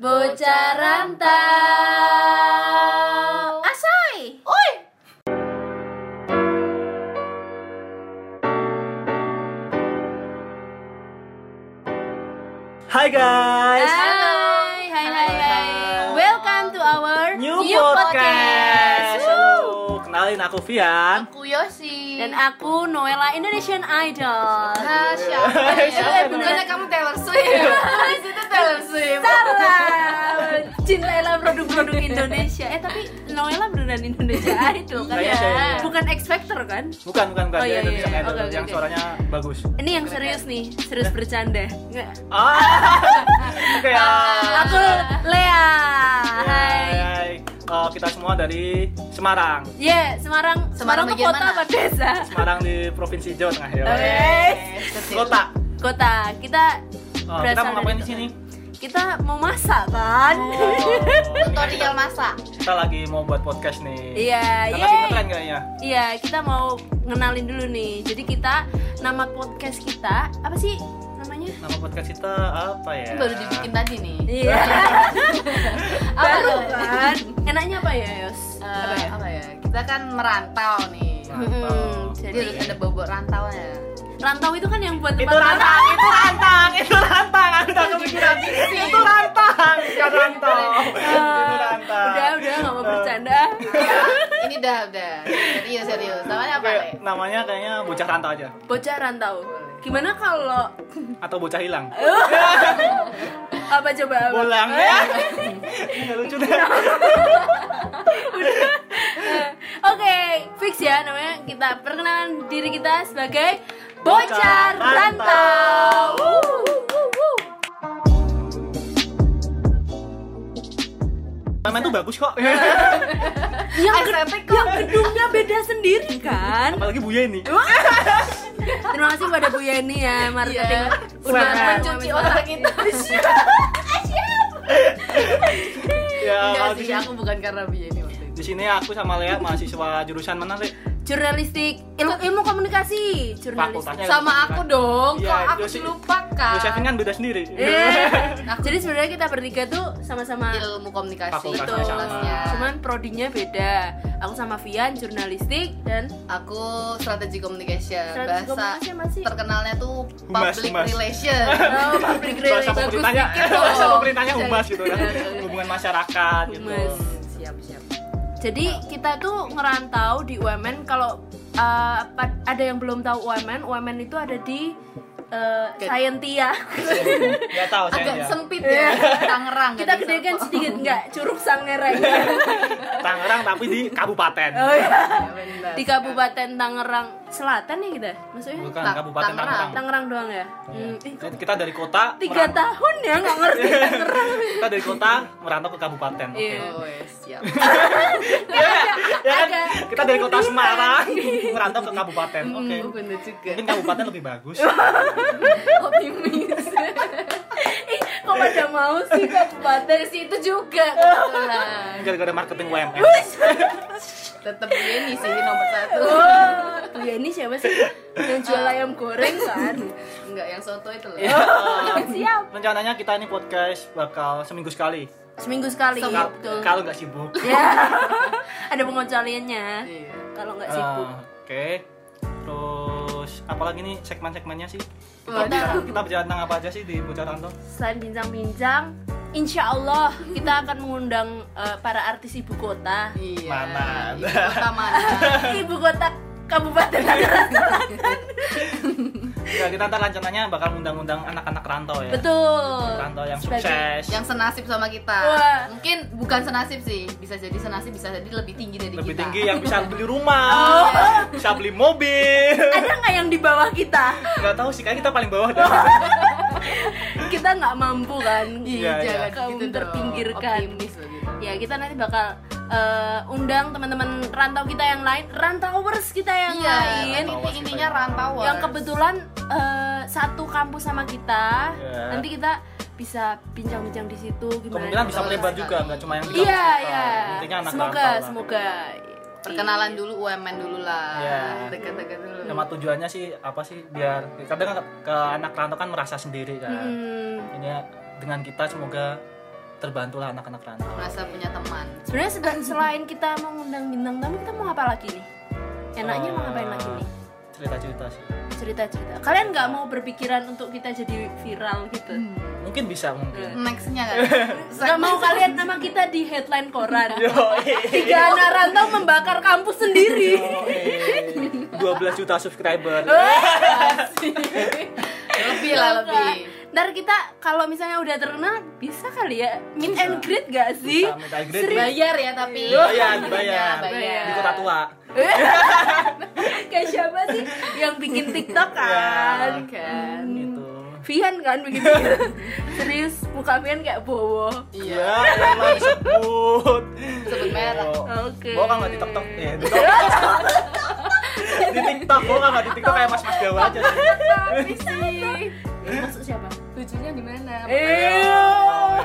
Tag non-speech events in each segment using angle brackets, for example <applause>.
Bocah rantau Asoy Oi Hai guys, Hai Hai hai hai Welcome to our new, podcast. Halo, kenalin aku Vian. Aku. Dan aku Noella Indonesian Idol Ah, siapa Eh, ya? bener. Bukannya kamu Taylor Swift? Di situ Taylor Swift. Salah Cintailah produk-produk Indonesia Eh tapi Noella beneran Indonesia Idol kan Kayaknya saya, iya. Bukan X Factor kan Bukan, bukan, bukan. Oh, iya, iya. Idol yang suaranya bagus. Ini yang serius nih Serius bercanda Nggak. Ah, <laughs> oke ya. Aku Lea Hai Oh, kita semua dari Semarang. Yeah, Semarang Semarang, Semarang kota apa desa? Semarang di Provinsi Jawa Tengah ya. Wes. Kota. Kota. Kita Oh, kita mau ngapain di sini? Kita mau masak kan? Oh, Tutorial masak. kita lagi mau buat podcast nih. Iya, yeay. ngetren kayaknya. Iya, kita mau ngenalin dulu nih. Jadi kita nama podcast kita apa sih? Nama podcast kita apa ya? Ini baru dibikin tadi nih. Iya. <laughs> Apa Baru kan? Enaknya apa ya, Yos? Eh, apa ya? apa ya? Kita kan merantau nih. Rantau. Hmm, Jadi harus ada bobot rantaunya. rantau itu kan yang buat Itu tempat rantang, itu rantang, itu rantang. Aku udah kepikiran. Itu rantang, bukan rantau. Itu rantang. Udah, udah nggak mau bercanda. <laughs> Ini dah udah. Serius serius. Namanya apa, namanya kayaknya bocah rantau aja Bocah rantau. Gimana kalau atau bocah hilang. <laughs> apa coba? apa? Bolang ya. <laughs> Lucu deh. <laughs> Oke, fix ya namanya kita perkenalan diri kita sebagai bocah Bocah rantau. Rantau. Main tuh bagus kok. <laughs> Yang, ged- yang gedungnya beda sendiri kan? Apalagi Bu Yeni. Terima kasih pada Bu Yeni ya marketing Iya. udah Semangat. Mencuci otak kita. <laughs> Ya, Enggak sih, aku bukan karena biaya ini waktu itu. di sini aku sama Lea mahasiswa jurusan mana, Le? Jurnalistik ilmu ilmu komunikasi jurnalistik. Sama aku dong. Iya, Kok aku Yosi- dilupakan? Yosefin kan beda sendiri. Eh, <laughs> Aku- jadi sebenarnya kita bertiga tuh sama-sama ilmu komunikasi fakultasnya. Cuman prodinya beda. Aku sama Vian jurnalistik dan aku strategi communication Strategi bahasa komunikasi apa sih? terkenalnya tuh public humas. relation oh, public Bahasa relations. pemerintahnya, bahasa pemerintahnya humas gitu kan. Iya. Hubungan masyarakat gitu. Humas. Jadi kita tuh ngerantau di UMN kalau uh, ada yang belum tahu UMN, UMN itu ada di uh, Ke- Scientia. Enggak <laughs> tahu saya. agak ya. sempit ya Tangerang kita gedekan sedikit <laughs> enggak, Curug Sangereng. Tangerang tapi di kabupaten. oh iya. Ya. Di Kabupaten Tangerang Selatan ya kita? Maksudnya? Bukan Ta- kabupaten Tangerang. Tangerang. Tangerang doang ya? Hmm, ih, Jadi Kita dari kota tiga merantau- tahun ya nggak ngerti <laughs> Tangerang. kita dari kota merantau ke kabupaten. Oke. Iya. oh <laughs> ya, siap Ya, ya kan? Agak Kita dari kota Semarang <laughs> merantau ke kabupaten. Oke. oh, bener juga Mungkin kabupaten lebih bagus. optimis Ih, kok pada mau sih kabupaten dari situ juga kebetulan Gara-gara marketing UMN. Tetap ini sih nomor <laughs> satu Oh, ya ini siapa sih yang jual ayam goreng kan? enggak yang soto itu loh. Oh, <laughs> siap. Rencananya kita ini podcast bakal seminggu sekali. Seminggu sekali. Betul. Kalau nggak sibuk. <laughs> Ya. Ada pengecualiannya. Iya. Kalau nggak sibuk. Oke. Terus apalagi nih segmen-segmennya sih? Kita, kita bicara tentang apa aja sih di Bocah Rantau? Selain bincang-bincang, insya Allah kita akan mengundang eh, para artis ibu kota. iya Mana ibu kota mana <laughs> ibu kota Kabupaten Tangerang Selatan. Ya, kita ntar rencananya bakal undang-undang anak-anak rantau ya. Betul. Rantau yang Sebagai- sukses. yang senasib sama kita Wah. mungkin bukan senasib sih bisa jadi senasib bisa jadi lebih tinggi dari lebih kita tinggi yang bisa <laughs> beli rumah, Oh. bisa beli mobil. Ada nggak yang di bawah kita? Nggak tahu sih, kayak kita paling bawah deh. <laughs> Kita nggak mampu kan? Iya, iya. Kaum gitu terpinggirkan. gitu Ya kita nanti bakal eh, undang teman-teman rantau kita yang lain, rantauers kita yang iya lain, rantau. inti intinya rantau yang kebetulan eh, satu kampus sama kita. Iya. Nanti kita bisa bincang-bincang di situ gimana? Kemungkinan bisa melebar juga, nggak cuma yang di Iya, iya. Intinya anak Semoga, rantau lah. semoga. Perkenalan dulu UMN dulu lah. Iya. Dekat-dekat dulu. Nama tujuannya sih apa sih biar kadang ke, ke anak rantau kan merasa sendiri kan. Hmm. Ini ya, dengan kita semoga terbantulah anak-anak rantau. Merasa punya teman. Sebenarnya sel- selain kita mau ngundang bintang tamu, kita mau apa lagi nih? Enaknya mau ngapain lagi nih? Cerita-cerita sih. Cerita-cerita. Kalian nggak mau berpikiran untuk kita jadi viral gitu? Mungkin bisa mungkin. Nextnya kan. <laughs> Nggak mau kalian nama kita di headline koran? <laughs> Yoi. Tiga anak rantau membakar kampus sendiri. Yoi. 12 <laughs> juta subscriber. lebih lah lebih. Ntar kita kalau misalnya udah terkenal bisa kali ya meet and greet gak sih? Bisa meet and greet. Serius? Bayar ya tapi. Bayar, bayar. Bayar. Di kota tua. Kayak siapa sih yang bikin TikTok kan? Kan. Gitu. Vian kan TikTok. <laughs> Serius muka Vian kayak bowo. Iya. Ya, emang sebut. Sebut merek. Oke. Bawa kan nggak di TikTok? Eh, di TikTok. di TikTok, bawa kan nggak di TikTok kayak mas-mas Jawa aja sih. Maksud siapa? Lucunya di mana? Eh,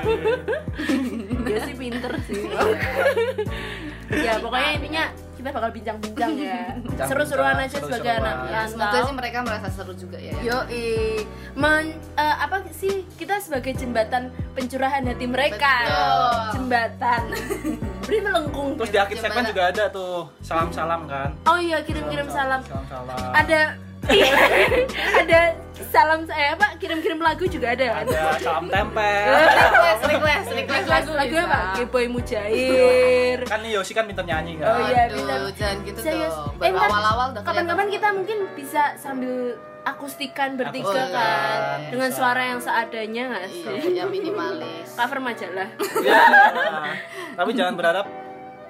dia sih pinter sih. <laughs> ya pokoknya intinya kita bakal bincang-bincang ya. Seru-seruan aja sebagai seru-seruan. anak Ya, semoga sih mereka merasa seru juga ya. Yo, men eh, apa sih kita sebagai jembatan pencurahan hati mereka. Betul. Jembatan. <laughs> Beri melengkung. Terus di akhir segmen juga ada tuh salam-salam kan. Oh iya, kirim-kirim salam. Salam-salam. Ada <laughs> ada salam saya apa? Kirim-kirim lagu juga ada. Ada salam tempel. Request, request, request lagu. lagu apa? Keboy Mujair. kan nih Yosi kan pinter nyanyi kan. Oh iya, pintar. jangan gitu Serius. dong. Eh, Baru awal-awal udah Kapan-kapan kita mungkin bisa sambil akustikan bertiga Akustikan, kan dengan bisa. suara yang seadanya nggak sih? Iya, yang minimalis. Cover majalah. Ya. <laughs> Tapi jangan berharap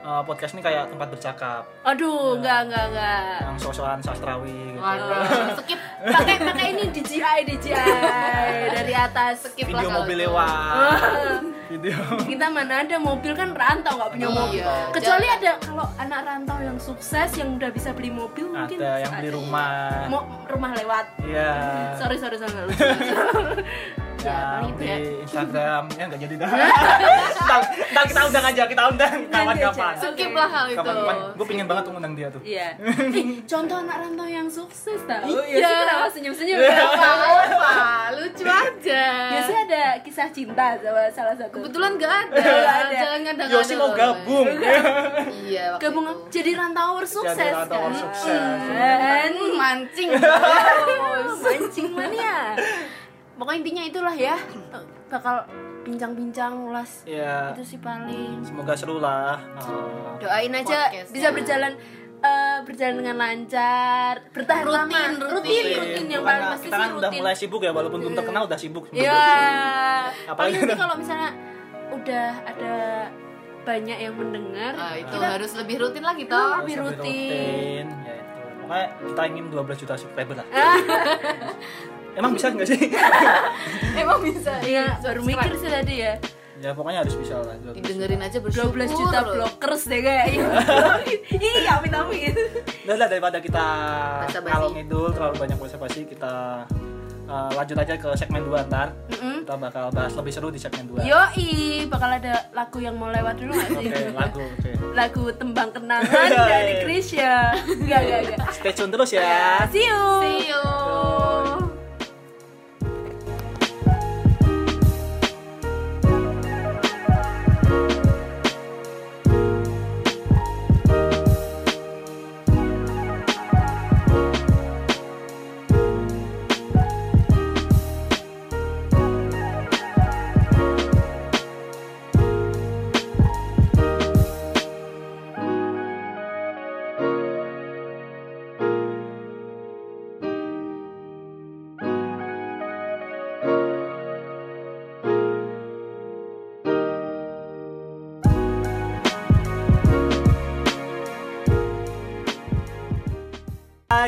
uh, podcast ini kayak tempat bercakap Aduh, enggak enggak enggak. yang sosokan sastrawi gitu. Waduh, skip Pakai pakai ini DJI DJI dari atas. skip Video lah mobil kalau itu. lewat. <laughs> Video. Kita mana ada mobil kan rantau nggak punya mobil. Iya, Kecuali jangan. ada kalau anak rantau yang sukses yang udah bisa beli mobil mungkin Ada yang beli rumah. mau rumah lewat. Iya. Sorry sorry sorry lucu. <laughs> ya, paling itu di ya. Instagram ya nggak jadi dah. <laughs> Ntar, kita undang aja, kita undang kapan-kapan. aja. skip lah hal itu. Gue pengen banget tuh ngundang dia tuh. Iya. <laughs> Eh, contoh anak rantau yang sukses tau. Iya. Ya sih kenapa senyum-senyum Iya. kenapa? apa lucu aja Biasanya ada kisah cinta sama salah satu. kebetulan gak ada Nggak ada. jangan ngada Yosi mau gabung. iya Gabung jadi rantauer sukses Jadi rantauer kan? sukses. Hmm, mancing <laughs> mancing mania. Pokoknya intinya itulah ya. Bakal bincang-bincang ulas. Iya. Itu sih paling. Semoga seru lah. Uh, Doain aja Podcastnya. bisa berjalan eh, berjalan dengan lancar, bertahan Rutin, lama, rutin. rutin, rutin yang paling pasti kita sih kan udah rutin. mulai sibuk ya, walaupun belum terkenal udah sibuk. Iya. Apalagi nanti kalau misalnya udah ada banyak yang mendengar, nah itu kita harus lebih rutin lagi Oh, toh lebih Harus rutin. Ya itu. Makanya kita ingin 12 juta subscriber lah. <laughs> Emang bisa nggak sih? <laughs> emang bisa Iya, baru mikir sih tadi ya. ya pokoknya harus bisa lah. 12 juta. didengerin aja 12 bersyukur juta loh. blockers deh kayaknya. <laughs> Ih, amit amit. Udah lah daripada kita kalau ngidul terlalu banyak basa-basi kita uh, lanjut aja ke segmen 2 ntar. Mm-mm. Kita bakal bahas lebih seru di segmen 2. Yoi, bakal ada lagu yang mau lewat dulu gak sih? Oke, lagu. <laughs> Oke. Lagu tembang kenangan dari Krisya. Enggak, enggak, enggak. Stay tune terus ya. See you. see you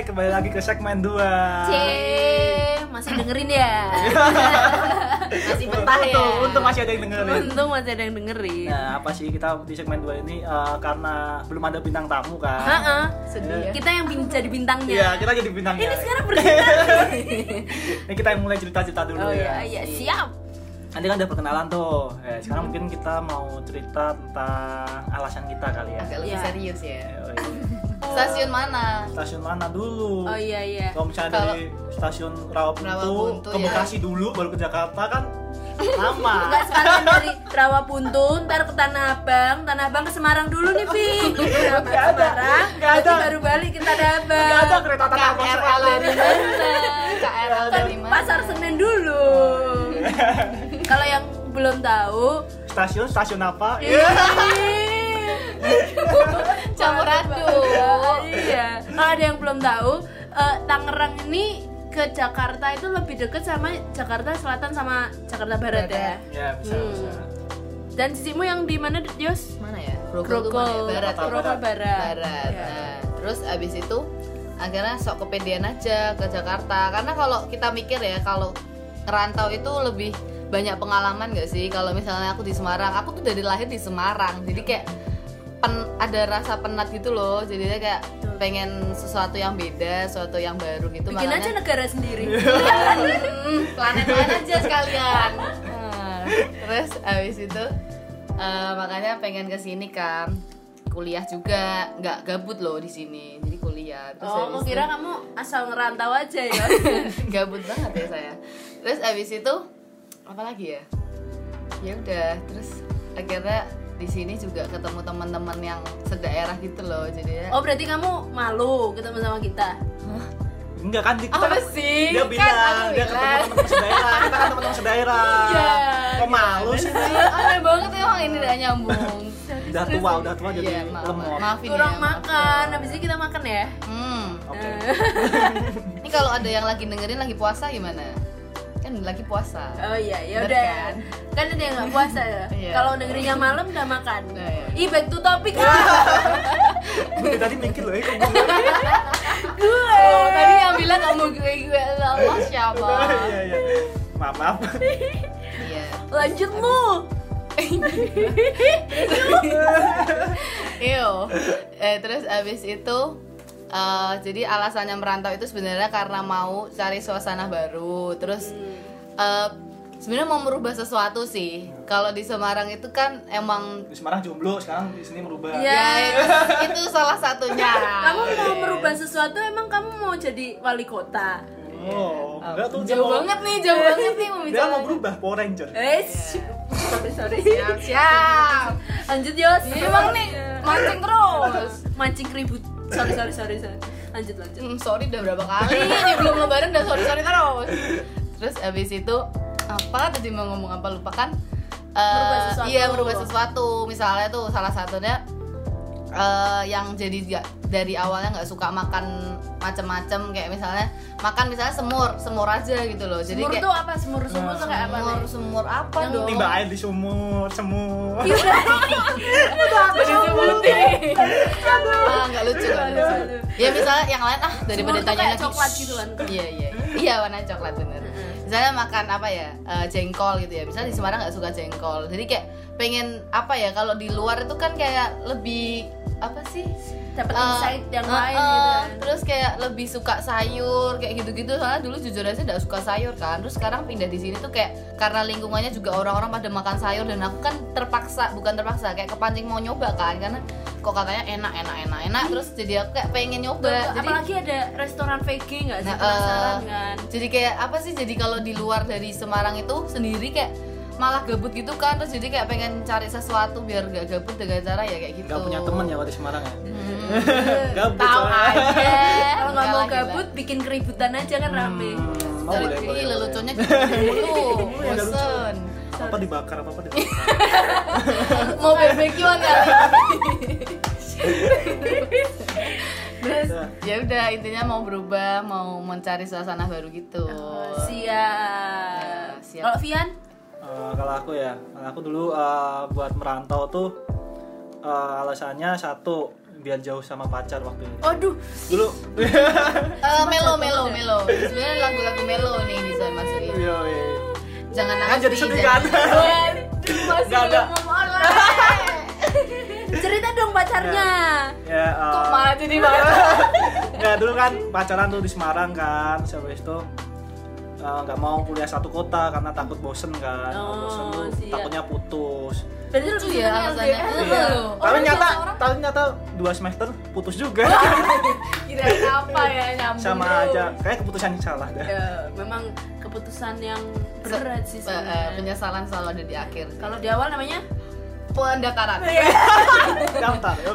Hai, kembali lagi ke segmen 2. Cie, masih dengerin ya? <laughs> masih betah ya Untung, untung masih ada yang dengerin. Untung masih ada yang dengerin. Nah, apa sih kita di segmen 2 ini uh, karena belum ada bintang tamu kan? Heeh. sedih ya Kita yang bin- jadi bintangnya. Iya, kita jadi bintangnya. Ini sekarang <laughs> bercerita. Ini kita yang mulai cerita-cerita dulu Oh ya. iya, iya, siap. Nanti kan udah perkenalan tuh. Eh, sekarang mungkin kita mau cerita tentang alasan kita kali ya. Agak lebih Iya. serius ya. Eh, iya. Stasiun mana? Stasiun mana dulu? Oh iya iya. Kalau misalnya Kalau- dari stasiun Rawabuntu, Rawabuntu, ke ya. Bekasi dulu baru ke Jakarta kan lama. Enggak sekalian dari Rawabuntu, ntar ke Tanah Abang, Tanah Abang ke Semarang dulu nih, Vi. <laughs> Semarang, nggak ada. baru balik ke Tanah Abang. Gak ada kereta tanah abang KRL dari mana? KRL dari mana? Pasar Senen dulu. Kalau yang belum tahu, Stasiun stasiun apa? <laughs> <laughs> Iya. Campur aduk. Iya. Kalau ada yang belum tahu, eh, Tangerang ini ke Jakarta itu lebih dekat sama Jakarta Selatan sama Jakarta Barat ya. Ya bisa. Hmm. bisa. Dan sisimu yang di mana, Yos? Mana ya? Grogol tuh Grogol, mana ya? Barat. ya? Grogol Barat. Barat. Iya. Nah, terus abis itu akhirnya sok kepedean aja ke Jakarta karena kalau kita mikir ya kalau ngerantau itu lebih banyak pengalaman gak sih kalau misalnya aku di Semarang aku tuh dari lahir di Semarang jadi kayak pen- ada rasa penat gitu loh. Jadinya kayak pengen sesuatu yang beda sesuatu yang baru gitu Bikin aja negara sendiri. <laughs> Planet lain aja sekalian. Nah, terus habis itu eh, makanya pengen ke sini kan. Kuliah juga nggak gabut loh di sini. Jadi kuliah. Terus Oh, aku kira kamu asal ngerantau aja ya. <laughs> gabut banget ya saya. Terus habis itu apa lagi ya? Ya udah terus akhirnya di sini juga ketemu teman-teman yang sedaerah gitu loh jadi Oh, berarti kamu malu ketemu sama kita. Enggak kan di- kita apa kan- sih Dia Kan bilang aku dia ketemu teman-teman sedaerah. Kita kan teman-teman sedaerah. Iya, Kok malu sih? aneh banget emang ini udah nyambung Udah tua, udah tua jadi Iya, maaf, lemot. maafin ya, Kurang maaf makan, habis ini kita makan ya. Hmm. Oke. <laughs> Ini kalau ada yang lagi dengerin lagi puasa gimana? Kan lagi puasa. Oh iya, ya udah. kan? Kan ada yang nggak puasa ya. <laughs> Iya. Kalau dengerinnya malam udah makan. Nah, iya. Ih, back to topic ah. Gue tadi mikir loh, eh kok <laughs> gue. Oh, tadi yang bilang kamu gue gue sama siapa? Iya, iya. Maaf, maaf. Iya. Lanjut lu. Iyo. <laughs> Eh terus abis itu eh, jadi alasannya merantau itu sebenarnya karena mau cari suasana baru. Terus eh, sebenarnya mau merubah sesuatu sih. Kalau di Semarang itu kan emang Di Semarang jomblo, sekarang di sini merubah. Iya. ya itu, <laughs> itu salah satunya. Kamu mau merubah sesuatu emang kamu mau jadi wali kota? Oh, enggak tuh jauh mau- banget nih, jauh banget nih Dia mau berubah Power Ranger. Eh, sorry sorry. Siap, siap. Lanjut Yos. Emang nih mancing terus. mancing ribut. Sorry sorry sorry sorry. Lanjut lanjut. Hmm, sorry udah berapa kali ini belum lebaran udah sorry sorry terus. Terus abis itu apa tadi mau ngomong apa lupa kan? Eh, Merubah sesuatu. Iya merubah sesuatu. Misalnya tuh salah satunya eh, yang jadi nggak dari awalnya nggak suka makan macem-macem kayak misalnya makan misalnya semur semur aja gitu loh jadi Semur kayak tuh apa? Semur semur tuh kayak apa? semur nih? semur apa Yang dong Timba air di sumur, semur. Iya, disebutin ah nggak lucu nggak lucu ya misalnya yang lain ah daripada tanya lagi coklat gitu kan. iya iya iya warna coklat bener misalnya makan apa ya eh, jengkol gitu ya. Misalnya di Semarang nggak suka jengkol. Jadi kayak pengen apa ya kalau di luar itu kan kayak lebih apa sih? Dapat Eh, insight yang eh, lain eh, gitu kan. terus kayak lebih suka sayur kayak gitu-gitu. Soalnya dulu jujur aja nggak suka sayur kan. Terus sekarang pindah di sini tuh kayak karena lingkungannya juga orang-orang pada makan sayur. Dan aku kan terpaksa bukan terpaksa kayak kepancing mau nyoba kan. Karena kok katanya enak enak enak enak terus jadi aku kayak pengen nyoba Tuh, jadi apalagi ada restoran VG nggak sih Nah, penasaran eh, kan? jadi kayak apa sih jadi kalau di luar dari Semarang itu sendiri kayak malah gabut gitu kan terus jadi kayak pengen cari sesuatu biar gak gabut dengan cara ya kayak gitu Gak punya temen ya waktu di Semarang ya? Hmm. <laughs> Gabut tahu aja <laughs> Kalau nggak mau gila. gabut, bikin keributan aja kan rame. Hmm, mau Dari boleh, boleh, leluconnya gitu <laughs> lucu. bosen Apa dibakar, apa apa dibakar. <laughs> mau barbekyuan <laughs> kali terus Udah. ya udah intinya mau berubah mau mencari suasana baru gitu Siap. siap. Kalau Vian? Eh, kalau aku ya, kalau aku dulu eh, buat merantau tuh eh, alasannya satu biar jauh sama pacar waktu itu. Aduh, Dulu, Eh, <laughs> melo melo melo sebenarnya lagu-lagu melo nih bisa masukin iya, iya. Jangan kan nangis jadi sedih kan? masih Nggak ada. cerita dong pacarnya. Ya, eh, kok malah jadi marah? <laughs> ya dulu kan pacaran tuh di Semarang kan, habis itu eh, nggak mau kuliah satu kota karena takut bosen kan. Oh, bosen tuh siap. takutnya putus. Berarti Lucu ya seneng alasannya. Iya. tapi nyata tapi nyata dua semester putus juga. <laughs> Kira apa ya nyambung sama aja. Kayak keputusan yang salah dah. Ya, memang keputusan yang berat sih Eh, eh, sebenarnya. penyesalan selalu ada di akhir Kalau di awal namanya pendaftaran <laughs> daftar ya.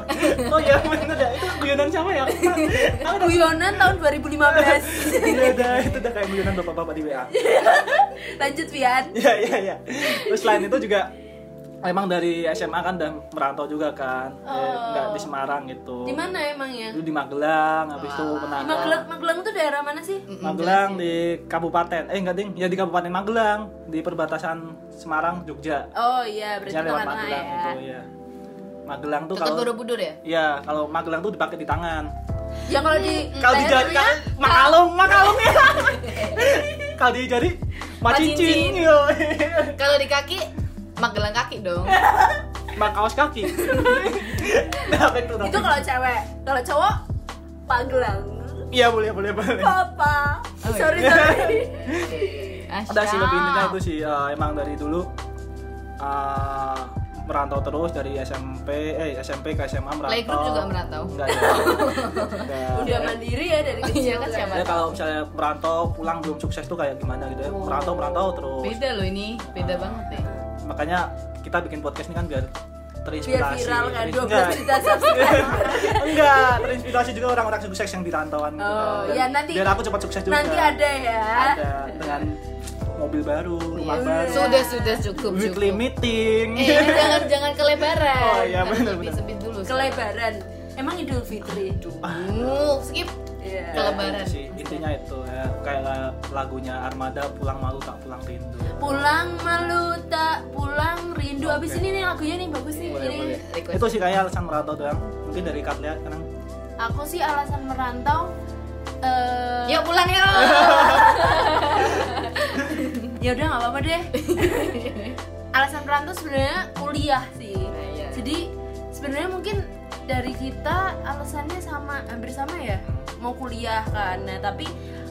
oh iya bener ya itu guyonan siapa ya Aku udah- guyonan tahun <laughs> 2015. iya dah itu udah kayak guyonan bapak-bapak di WA <laughs> Lanjut Pian. Iya iya iya. Terus selain itu juga emang dari SMA kan udah merantau juga kan, Eh, Oh. nggak di Semarang gitu. Di mana emangnya? Dulu di Magelang, habis itu Menara. Magelang, Magelang itu daerah mana sih? Magelang di Kabupaten, eh enggak ding, ya di Kabupaten Magelang di perbatasan Semarang Jogja. Oh iya, berarti lewat Magelang ya. itu ya. Magelang tuh kalau Borobudur ya Iya, kalau Magelang tuh dipakai di tangan. Ya kalau di <laughs> Kalau di jari daerahnya, <laughs> makalung, makalung ya. <laughs> kalau di jari Macincin. macincin, yo. kalau di kaki Magelang kaki dong <laughs> Mak kaos kaki. <laughs> Nah, itu? itu kalau cewek, kalau cowok Magelang. Iya boleh boleh boleh. Papa. Oh, iya. sorry sorry. <laughs> Ada sih lebih intinya itu sih eh, emang dari dulu eh, merantau terus dari SMP eh SMP ke SMA merantau. Playgroup juga merantau? Enggak ya. Udah mandiri ya dari kecil. Iya kan, siapa Ya, kalau misalnya merantau pulang belum sukses tuh kayak gimana gitu ya. Oh. Merantau merantau terus. beda loh ini beda banget ya Makanya kita bikin podcast ini kan biar Biar terinspirasi. viral kan Terin- 12 enggak. juta subscriber. <laughs> enggak, terinspirasi juga orang-orang sukses yang di rantauan gitu Oh. Dan ya nanti biar aku cepat sukses juga. Nanti ada ya. Ada dengan mobil baru, rumah Iya. baru. sudah sudah cukup weekly cukup meeting. eh jangan jangan kelebaran <laughs> Oh, iya, benar, lebih benar. sebit dulu Kelebaran. Emang Idul Fitri. uh, skip Iya. Ya, Kelebaran. itu sih intinya itu ya kayak la- lagunya Armada pulang malu tak pulang rindu. Pulang malu tak pulang rindu. Abis ini nih lagunya nih bagus nih. Boleh, ini boleh. request. Itu sih kayak alasan merantau doang. Mungkin dari Katlia sekarang. aku sih alasan merantau eh yuk pulang yuk <laughs> ya udah nggak apa-apa deh. <laughs> alasan merantau sebenarnya kuliah sih. Nah, iya. Jadi sebenarnya mungkin dari kita alasannya sama hampir sama ya mau kuliah kan. Nah tapi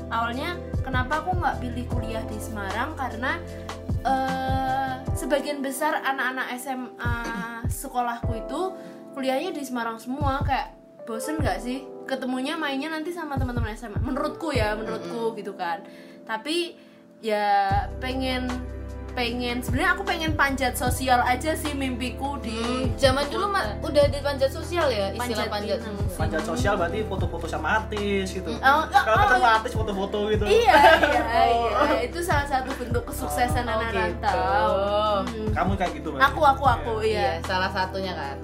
awalnya kenapa aku nggak pilih kuliah di Semarang? Karena eh, sebagian besar anak-anak SMA sekolahku itu kuliahnya di Semarang semua. Kayak bosen nggak sih ketemunya mainnya nanti sama teman-teman SMA menurutku ya menurutku gitu kan. Tapi ya pengen pengen sebenarnya aku pengen panjat sosial aja sih mimpiku di Hmm, zaman dulu mah udah di panjat sosial ya istilah Panjat panjat, sosial. Panjat sosial berarti foto-foto sama artis gitu. Oh, Kalau oh, ketemu oh. artis foto-foto gitu. Iya, <laughs> iya, iya. Itu salah satu bentuk kesuksesan Oh, anak gitu. rantau. Hmm. Kamu kayak gitu Mbak? Aku, aku, aku, iya iya. salah satunya kan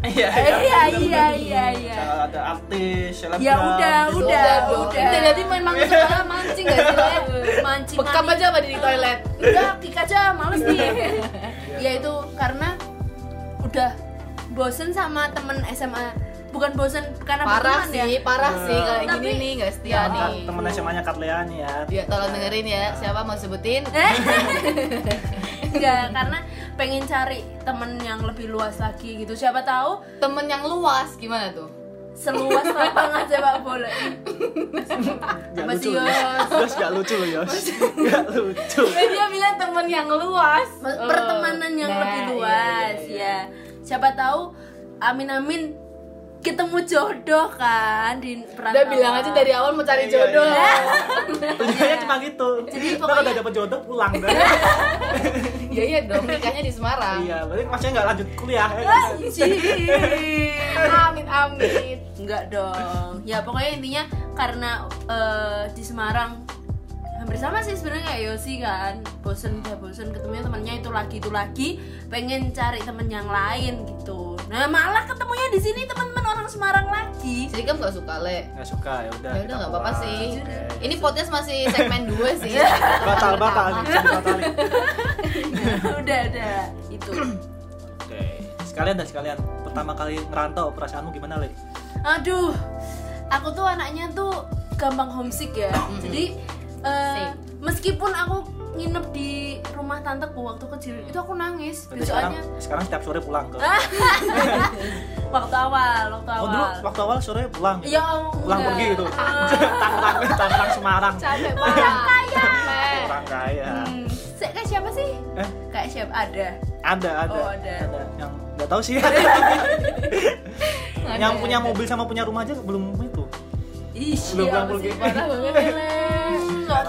Iya, Eh, iya, iya, benar-benar. iya, iya. Misalnya Ada artis, selebgram. Ya udah, gitu. udah, udah. Jadi memang sekolah mancing gak sih? Mancing bekam aja apa di toilet <laughs> Udah, kick aja, males nih. <laughs> ya itu karena udah bosen sama temen SMA. Bukan bosen karena parah berteman sih ya. parah sih kayak Tapi- gini nih gak setia Ya, nih temen SMA-nya Katlia nih ya. ya tolong dengerin ya siapa mau sebutin <laughs> Eh? Enggak, karena pengen cari temen yang lebih luas lagi gitu. Siapa tahu temen yang luas gimana tuh seluas lapangan sepak bola Gak Apa lucu. Yos? Yos gak lucu loh Yos. Gak lucu. Eh, dia bilang temen yang luas Ma- pertemanan yang Nah, lebih iya, luas iya, iya. ya siapa tahu amin amin ketemu jodoh kan di udah perantauan bilang aja dari awal mau cari Iya, jodoh iya. <laughs> Tujuannya cuma gitu. Jadi pokoknya- udah dapet jodoh pulang kan. <laughs> ya iya dong nikahnya di Semarang Iya, berarti maksudnya nggak lanjut kuliah. ya Ah, kan? Amit amit enggak dong ya pokoknya intinya karena eh, di Semarang hampir sama sih sebenarnya kayak Yosi kan bosen udah bosen ketemunya temennya itu lagi itu lagi pengen cari temen yang lain gitu nah malah ketemunya di sini teman-teman orang Semarang lagi jadi kamu gak suka le Nggak suka ya udah. ya udah nggak apa-apa sih Oke. ini podcast masih segmen 2 sih <laughs> batal batal dibatalin. <laughs> udah udah itu Oke, sekalian dan sekalian. Pertama kali ngerantau perasaanmu gimana, Le? aduh aku tuh anaknya tuh gampang homesick ya jadi Same. meskipun aku nginep di rumah tanteku waktu kecil. Itu aku nangis. Berarti sekarang, besokannya sekarang setiap sore pulang ke. <laughs> waktu awal waktu awal Oh dulu waktu awal sore pulang. ya Pulang enggak. pergi gitu. Ah, <laughs> Tangerang, Tangerang Semarang. capek banget. <laughs> Capek kayak siapa ada? Ada ada. Oh, ada. yang nggak tahu sih. Yang punya mobil sama punya rumah aja belum itu. Ih, Belum siapa pulang sih? pergi. parah banget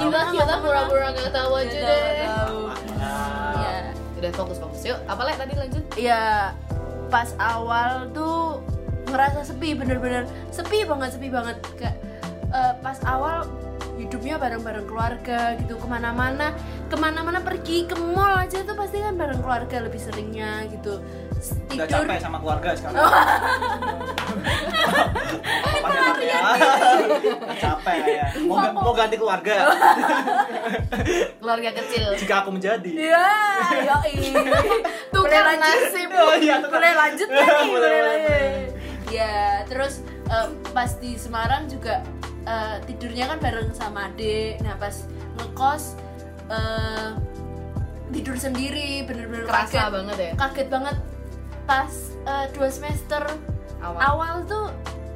Nggak kita tahu, kita nggak pura-pura nggak tahu aja deh. Iya. udah fokus fokus yuk apa lagi tadi lanjut? Ya pas awal tuh ngerasa sepi bener-bener sepi banget sepi banget. Kayak eh, pas awal hidupnya bareng-bareng keluarga gitu ke mana-mana ke mana-mana pergi ke mall aja tuh pasti kan bareng keluarga lebih seringnya gitu. S- udah tidur. capek sama keluarga sekarang. Oh. Apanya ya? Capek ya. Mau, ga- mau ganti keluarga. Keluarga kecil. Jika aku menjadi. Ya yo Tukar boleh lanjut. nasib. Oh, iya, boleh lanjut Boleh, ya terus eh, pas di Semarang juga eh, tidurnya kan bareng sama adik. Nah pas ngekos eh, tidur sendiri bener-bener kerasa kaget. banget ya? Kaget banget. Pas eh, dua semester awal. awal tuh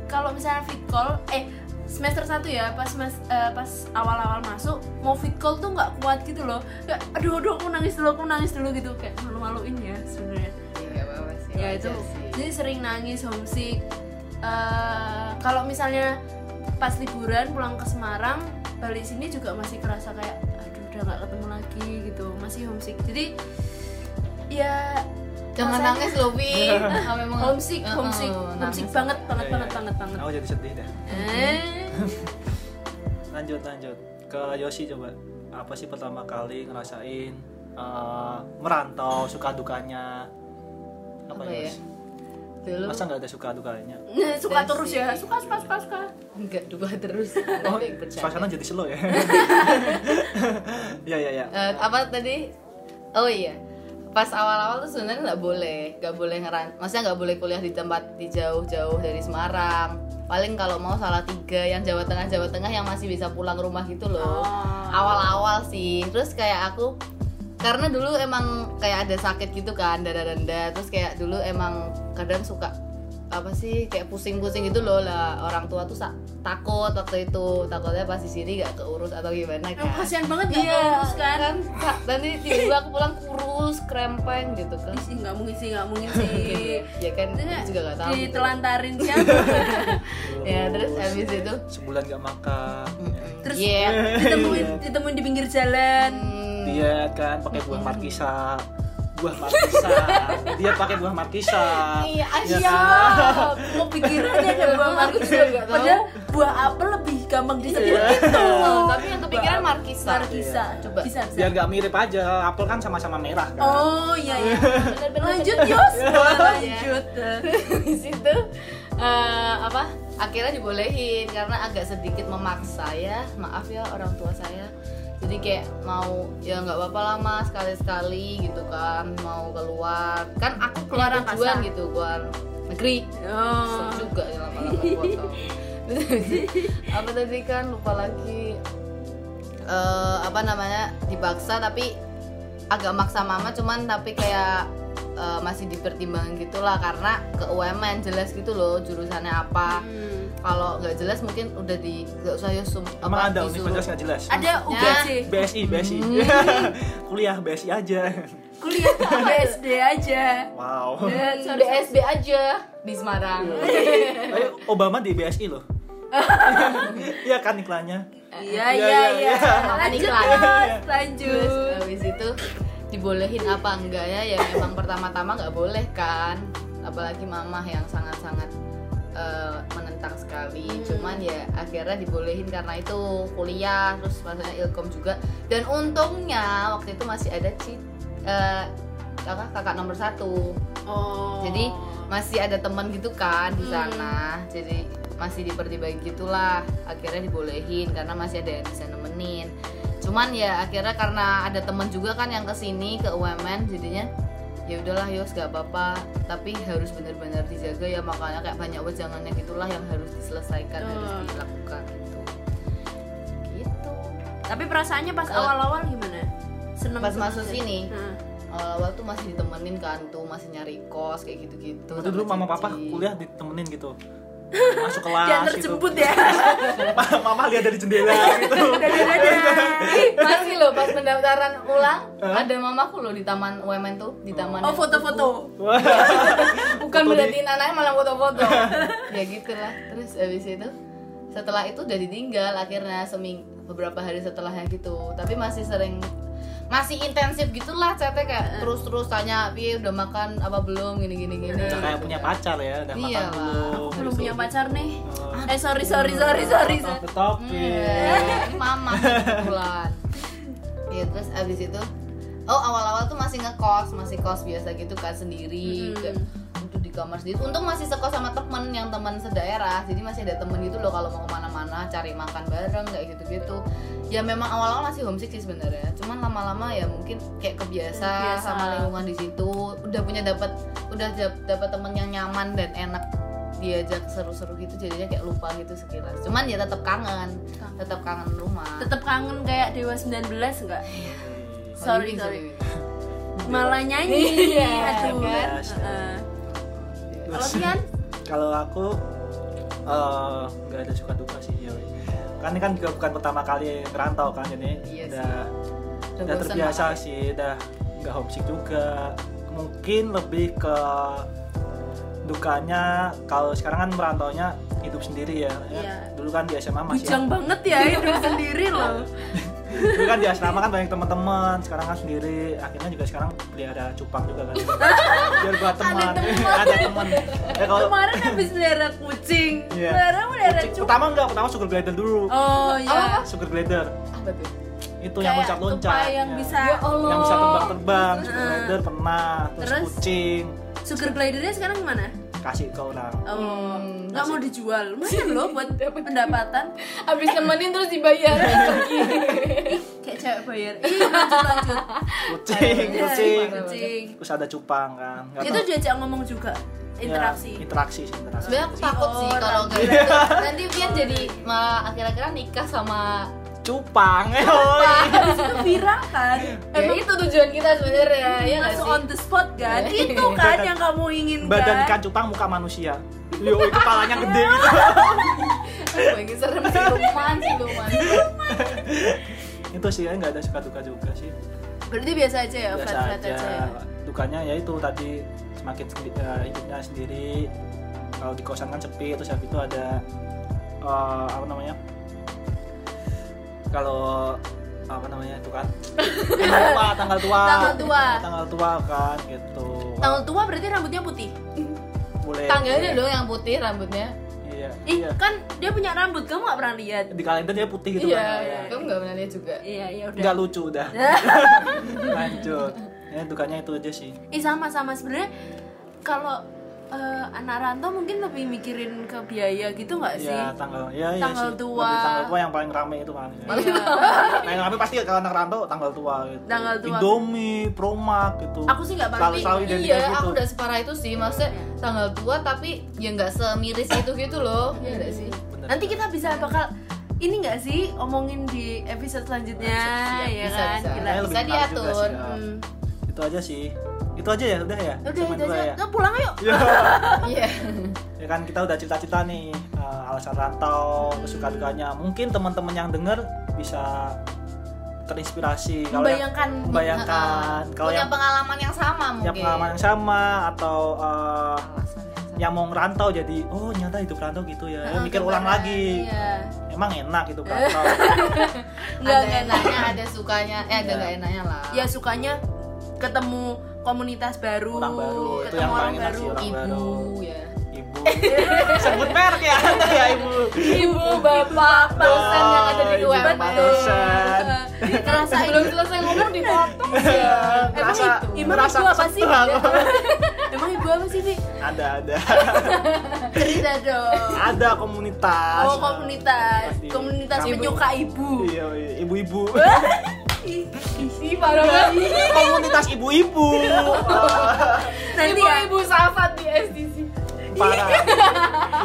kalau misalnya fit call eh semester satu ya pas mas eh, pas awal-awal masuk mau fit call tuh nggak kuat gitu loh. Kayak aduh aduh aku nangis dulu aku nangis dulu gitu. Kayak malu-maluin ya sebenarnya. Iya, ya wajar itu sih. jadi sering nangis homesick. Eh, kalau misalnya pas liburan pulang ke Semarang balik sini juga masih kerasa kayak udah nggak ketemu lagi gitu masih homesick. Jadi ya jangan rasanya- nangis loh Ah, <laughs> memang homesick homesick eh, homesick nangis. banget banget Iya, banget iya. banget banget. Aku jadi sedih deh. Eh. <laughs> Lanjut lanjut. Ke Yosi coba. Apa sih pertama kali ngerasain eh, merantau suka dukanya? Apa, Apa ya? Ya? Yos? dulu masa nggak ada suka dukanya Nah, <laughs> suka Dan terus ya? Suka suka suka suka. Enggak dua terus. <laughs> Oh suasana jadi slow ya? <laughs> Ya ya ya Eh, apa tadi? Oh iya. Pas awal-awal tuh sebenarnya nggak boleh. Nggak boleh ngeran maksudnya nggak boleh kuliah di tempat di jauh-jauh dari Semarang. Paling kalau mau salah tiga yang Jawa Tengah Jawa Tengah yang masih bisa pulang rumah gitu loh. Oh. awal-awal sih. Terus kayak aku karena dulu emang kayak ada sakit gitu kan dada-dada. Terus kayak dulu emang kadang suka apa sih kayak pusing-pusing gitu loh lah orang tua tuh takut waktu itu takutnya pas di sini gak keurus atau gimana kan. kasihan banget nggak iya kurus kan? kan Kak, nanti tiba-tiba aku pulang kurus krempeng gitu kan. Ih, sih nggak mungkin sih nggak mungkin sih. <laughs> Ya kan Itu juga gak tahu gitu. ditelantarin siapa? <laughs> <laughs> Ya terus habis itu? Sebulan nggak makan. Terus Iya. ditemuin ditemuin di pinggir jalan. Hmm, diet kan pakai buah markisa buah markisa dia pakai buah markisa iya Ya Iya, kan? mau pikirannya ada buah Aku markisa. juga nggak tahu. Padahal buah apel lebih gampang disebut Iya. gitu. Oh, tapi yang kepikiran markisa. Markisa, Coba. bisa bisa. biar nggak mirip aja apel kan sama-sama merah kan Oh iya iya. Bener-bener. Lanjut Yos, Iya. <laughs> lanjut. di situ eh, apa akhirnya dibolehin karena agak sedikit memaksa ya maaf ya orang tua saya jadi kayak mau ya nggak apa-apa lah mas sekali-sekali gitu kan mau keluar. Kan aku Keluar keluar tujuan gitu keluar negeri. Oh. Susah juga ya lama-lama <laughs> apa tadi kan lupa lagi. Eh, apa namanya dipaksa tapi agak maksa mama cuman tapi kayak eh, masih dipertimbangkan gitulah karena ke UMN jelas gitu loh jurusannya apa. Hmm. Kalau nggak jelas mungkin udah di nggak usah yusum emang ada disuruh. universitas nggak jelas? Ada UGC, BSI BSI kuliah BSI aja. Kuliah ke BSD <laughs> aja. wow. Dan BSB aja di Semarang. Ayo, Obama di BSI loh. <laughs> Iya kan iklannya? Iya Iya, iya iya, iya. iya. Lanjut lanjut. habis itu dibolehin apa enggaknya ya? Memang pertama-tama nggak boleh kan? Apalagi mama yang sangat-sangat eh, menentang sekali. Hmm. cuman ya akhirnya dibolehin karena itu kuliah terus maksudnya ilkom juga. Dan untungnya waktu itu masih ada cit eh, kakak kakak nomor satu. Oh. Jadi, masih ada teman gitu kan di Hmm. sana. Jadi masih dipertimbangin gitulah. Akhirnya dibolehin karena masih ada yang bisa nemenin. Cuman ya akhirnya karena ada teman juga kan yang ke sini ke UMN jadinya ya udahlah Yos gak apa-apa tapi harus benar-benar dijaga ya makanya kayak banyak wejangannya gitulah yang harus diselesaikan harus Oh. dilakukan gitu gitu Tapi perasaannya pas Ke- awal-awal gimana? Seneng Pas seneng masuk aja? sini? Awal-awal tuh masih ditemenin kan tuh masih nyari kos kayak gitu-gitu itu dulu mama papa kuliah ditemenin gitu masuk <laughs> kelas Diantar gitu. jemput ya. <laughs> mama lihat dari jendela gitu. masih loh pas pendaftaran ulang ada mamaku loh di taman UMN tuh di taman Oh, foto-foto. <laughs> Bukan Foto di- berarti anaknya malah foto-foto. Ya gitulah terus habis itu setelah itu udah ditinggal akhirnya seming beberapa hari setelahnya gitu. Tapi masih sering masih intensif gitulah chatnya kayak terus terus tanya piye udah makan apa belum gini gini gini udah kayak punya pacar ya udah Iya makan lah. belum Belum gitu. punya pacar nih. Oh. Eh sorry sorry sorry sorry. Topic. Hmm, ini mama kebetulan ya terus abis itu oh awal-awal tuh masih ngekos masih kos biasa gitu kan sendiri Hmm. kayak kamar sendiri untung masih sekos sama temen yang teman sedaerah jadi masih ada temen gitu loh kalau mau ke mana-mana cari makan bareng kayak gitu-gitu ya memang awal-awal masih homesick sih sebenarnya cuman lama-lama ya mungkin kayak kebiasa Biasa. sama lingkungan di situ udah punya dapat udah dap- dapat temen yang nyaman dan enak diajak seru-seru gitu jadinya kayak lupa gitu sekilas cuman ya tetap kangen Kangen. tetap kangen rumah Tetap kangen kayak Dewa 19 enggak? Sorry, Living, sorry. living. Malah nyanyi. <laughs> Iya, Aduh. kan? Kalau Tian? <laughs> kalau aku eh, nggak ada suka duka sih ya kan ini kan juga bukan pertama kali ngerantau kan jadi Iya udah Udah udah terbiasa sih udah nggak homesick juga. Mungkin lebih ke dukanya kalau sekarang kan merantaunya hidup sendiri ya. Ya, Iya. dulu kan di SMA masih Bujang banget ya hidup <laughs> sendiri loh. <laughs> dulu kan di asrama kan banyak teman-teman sekarang kan sendiri. Akhirnya juga sekarang pelihara cupang juga kan. Biar buat teman. <laughs> ada teman. Ya kalau Kemarin habis melihara kucing. Sekarang melihara kucing- cupang. pertama enggak pertama sugar glider dulu. Oh iya. sugar glider. Apa tuh? Itu yang Kayak loncat-loncat. tupai yang ya. bisa Ya Allah. yang bisa terbang-terbang. Sugar glider pernah terus, Terus? kucing. Sugar glidernya sekarang gimana? Kasih ke orang Oh, Hmm, nggak mau dijual. Lumayan loh buat <laughs> pendapatan. abis nemenin terus dibayar <laughs> pergi Kayak cewek bayar. Ih, lanjut lanjut. kucing Iya, kucing kucing. terus ada cupang kan Nggak Itu tahu. diajak ngomong juga. Ya, Interaksi. interaksi sih interaksi sebenarnya aku takut sih kalau gitu <laughs> nanti Pian jadi malah akhir-akhiran nikah sama cupang. Eh. Habis itu viral kan? ya itu tujuan kita sebenarnya ya Langsung sih. on the spot kan? Itu kan yang kamu inginkan. badan ikan cupang muka manusia. Yo kepalanya gede. <laughs> Gitu ini serem sih lumayan sih lumayan. Itu sih ya nggak ada suka duka juga sih. Berarti biasa aja ya, biasa flat-flat aja. aja. ya? dukanya ya itu tadi semakin eh, hidupnya sendiri. Kalau di kosan kan sepi terus habis itu ada eh, apa namanya kalau apa namanya itu kan? <laughs> Tanggal tua tanggal tua. Tanggal tua. tanggal tua kan gitu. Tanggal tua berarti rambutnya putih. boleh tangganya dong yang putih rambutnya. Iya Ih, iya. kan dia punya rambut, kamu gak pernah lihat. di kalender dia putih gitu iya kan? kamu nggak pernah lihat juga? Iya, iya udah. nggak lucu udah. <laughs> Lanjut. Ya dukanya itu aja sih. Ih sama sama. Sebenarnya kalau eh, anak rantau mungkin lebih mikirin ke biaya gitu nggak sih? ya tanggal ya iya Tanggal sih. tua. Lebih tanggal tua yang paling rame itu kan Iya. paling rame pasti kalau anak rantau tanggal tua gitu Tanggal tua. Indomie Promak gitu Aku sih nggak selalu pasti. selalu identik iya gitu aku udah separah itu sih maksudnya tanggal tua tapi ya nggak semiris itu gitu loh ya nggak sih Bener. Nanti kita bisa bakal ini nggak sih omongin di episode selanjutnya Siap, ya bisa, kan? bisa. Gila. Bisa juga diatur. sih, ya. Hmm. itu aja sih itu aja ya udah ya Udah, udah dua aja. ya Nah, pulang yuk. Ya. <laughs> iya ya kan kita udah cerita-cerita nih eh, alasan rantau Hmm. suka dukanya mungkin teman-teman yang denger bisa terinspirasi kalau yang Membayangkan membayangkan kalau punya yang pengalaman yang sama mungkin yang pengalaman yang sama atau Alasan yang sama. yang mau ngerantau jadi oh nyata hidup rantau gitu ya, ya Heeh, mikir ulang lagi Iya. emang enak gitu <laughs> rantau Nggak, ada nggak, enaknya ada sukanya eh ada Iya. nggak enaknya lah Ya sukanya ketemu komunitas baru, Orang baru, itu ketemu yang orang baru. sih, orang ibu baru. ya ibu <laughs> sebut merek ya anda ya ibu ibu bapak dosen yang ada di Ibu, bapak dosen. Ngerasain belum selesai ngomong dipotong ya Emang Merasa, ibu, emang merasa ibu apa sih? <laughs> Emang ibu apa sih, Bi? ada ada Cerita dong. ada komunitas Oh, komunitas. Komunitas Ibu. penyuka ibu. iya iya, ibu-ibu <laughs> ih parah banget. Komunitas ibu-ibu. <laughs> Nanti ya, ibu-ibu safat di SDC parah.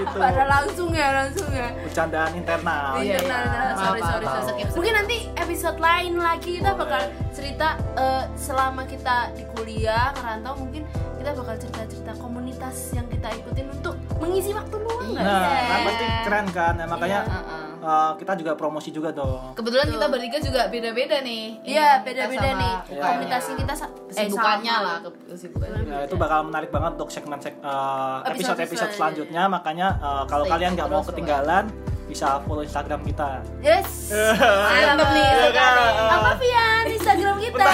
Itu pada langsung ya, langsung ya. bercandaan internal. Iya, Internal, iya. sorry, Maaf, sorry, sorry. Mungkin nanti episode lain lagi kita bakal cerita eh, selama kita di kuliah, kerantau mungkin kita bakal cerita-cerita komunitas yang kita ikutin untuk mengisi waktu luang nggak Nah, kan pasti keren kan. Nah, makanya Iya, Heeh. Eh, kita juga promosi juga dong. Kebetulan kita bertiga juga beda-beda nih. Iya, beda-beda nih. Komunitasnya kita eh, kesibukannya lah ke- kesibukannya. Ya, itu bakal menarik banget untuk segmen seg- eh, Episode episode-episode selanjutnya. Makanya eh, kalau Stay kalian nggak mau ketinggalan, bisa follow Instagram kita. Yes. <laughs> Mantap nih Iya sekali. kan? Apa Vian Instagram kita?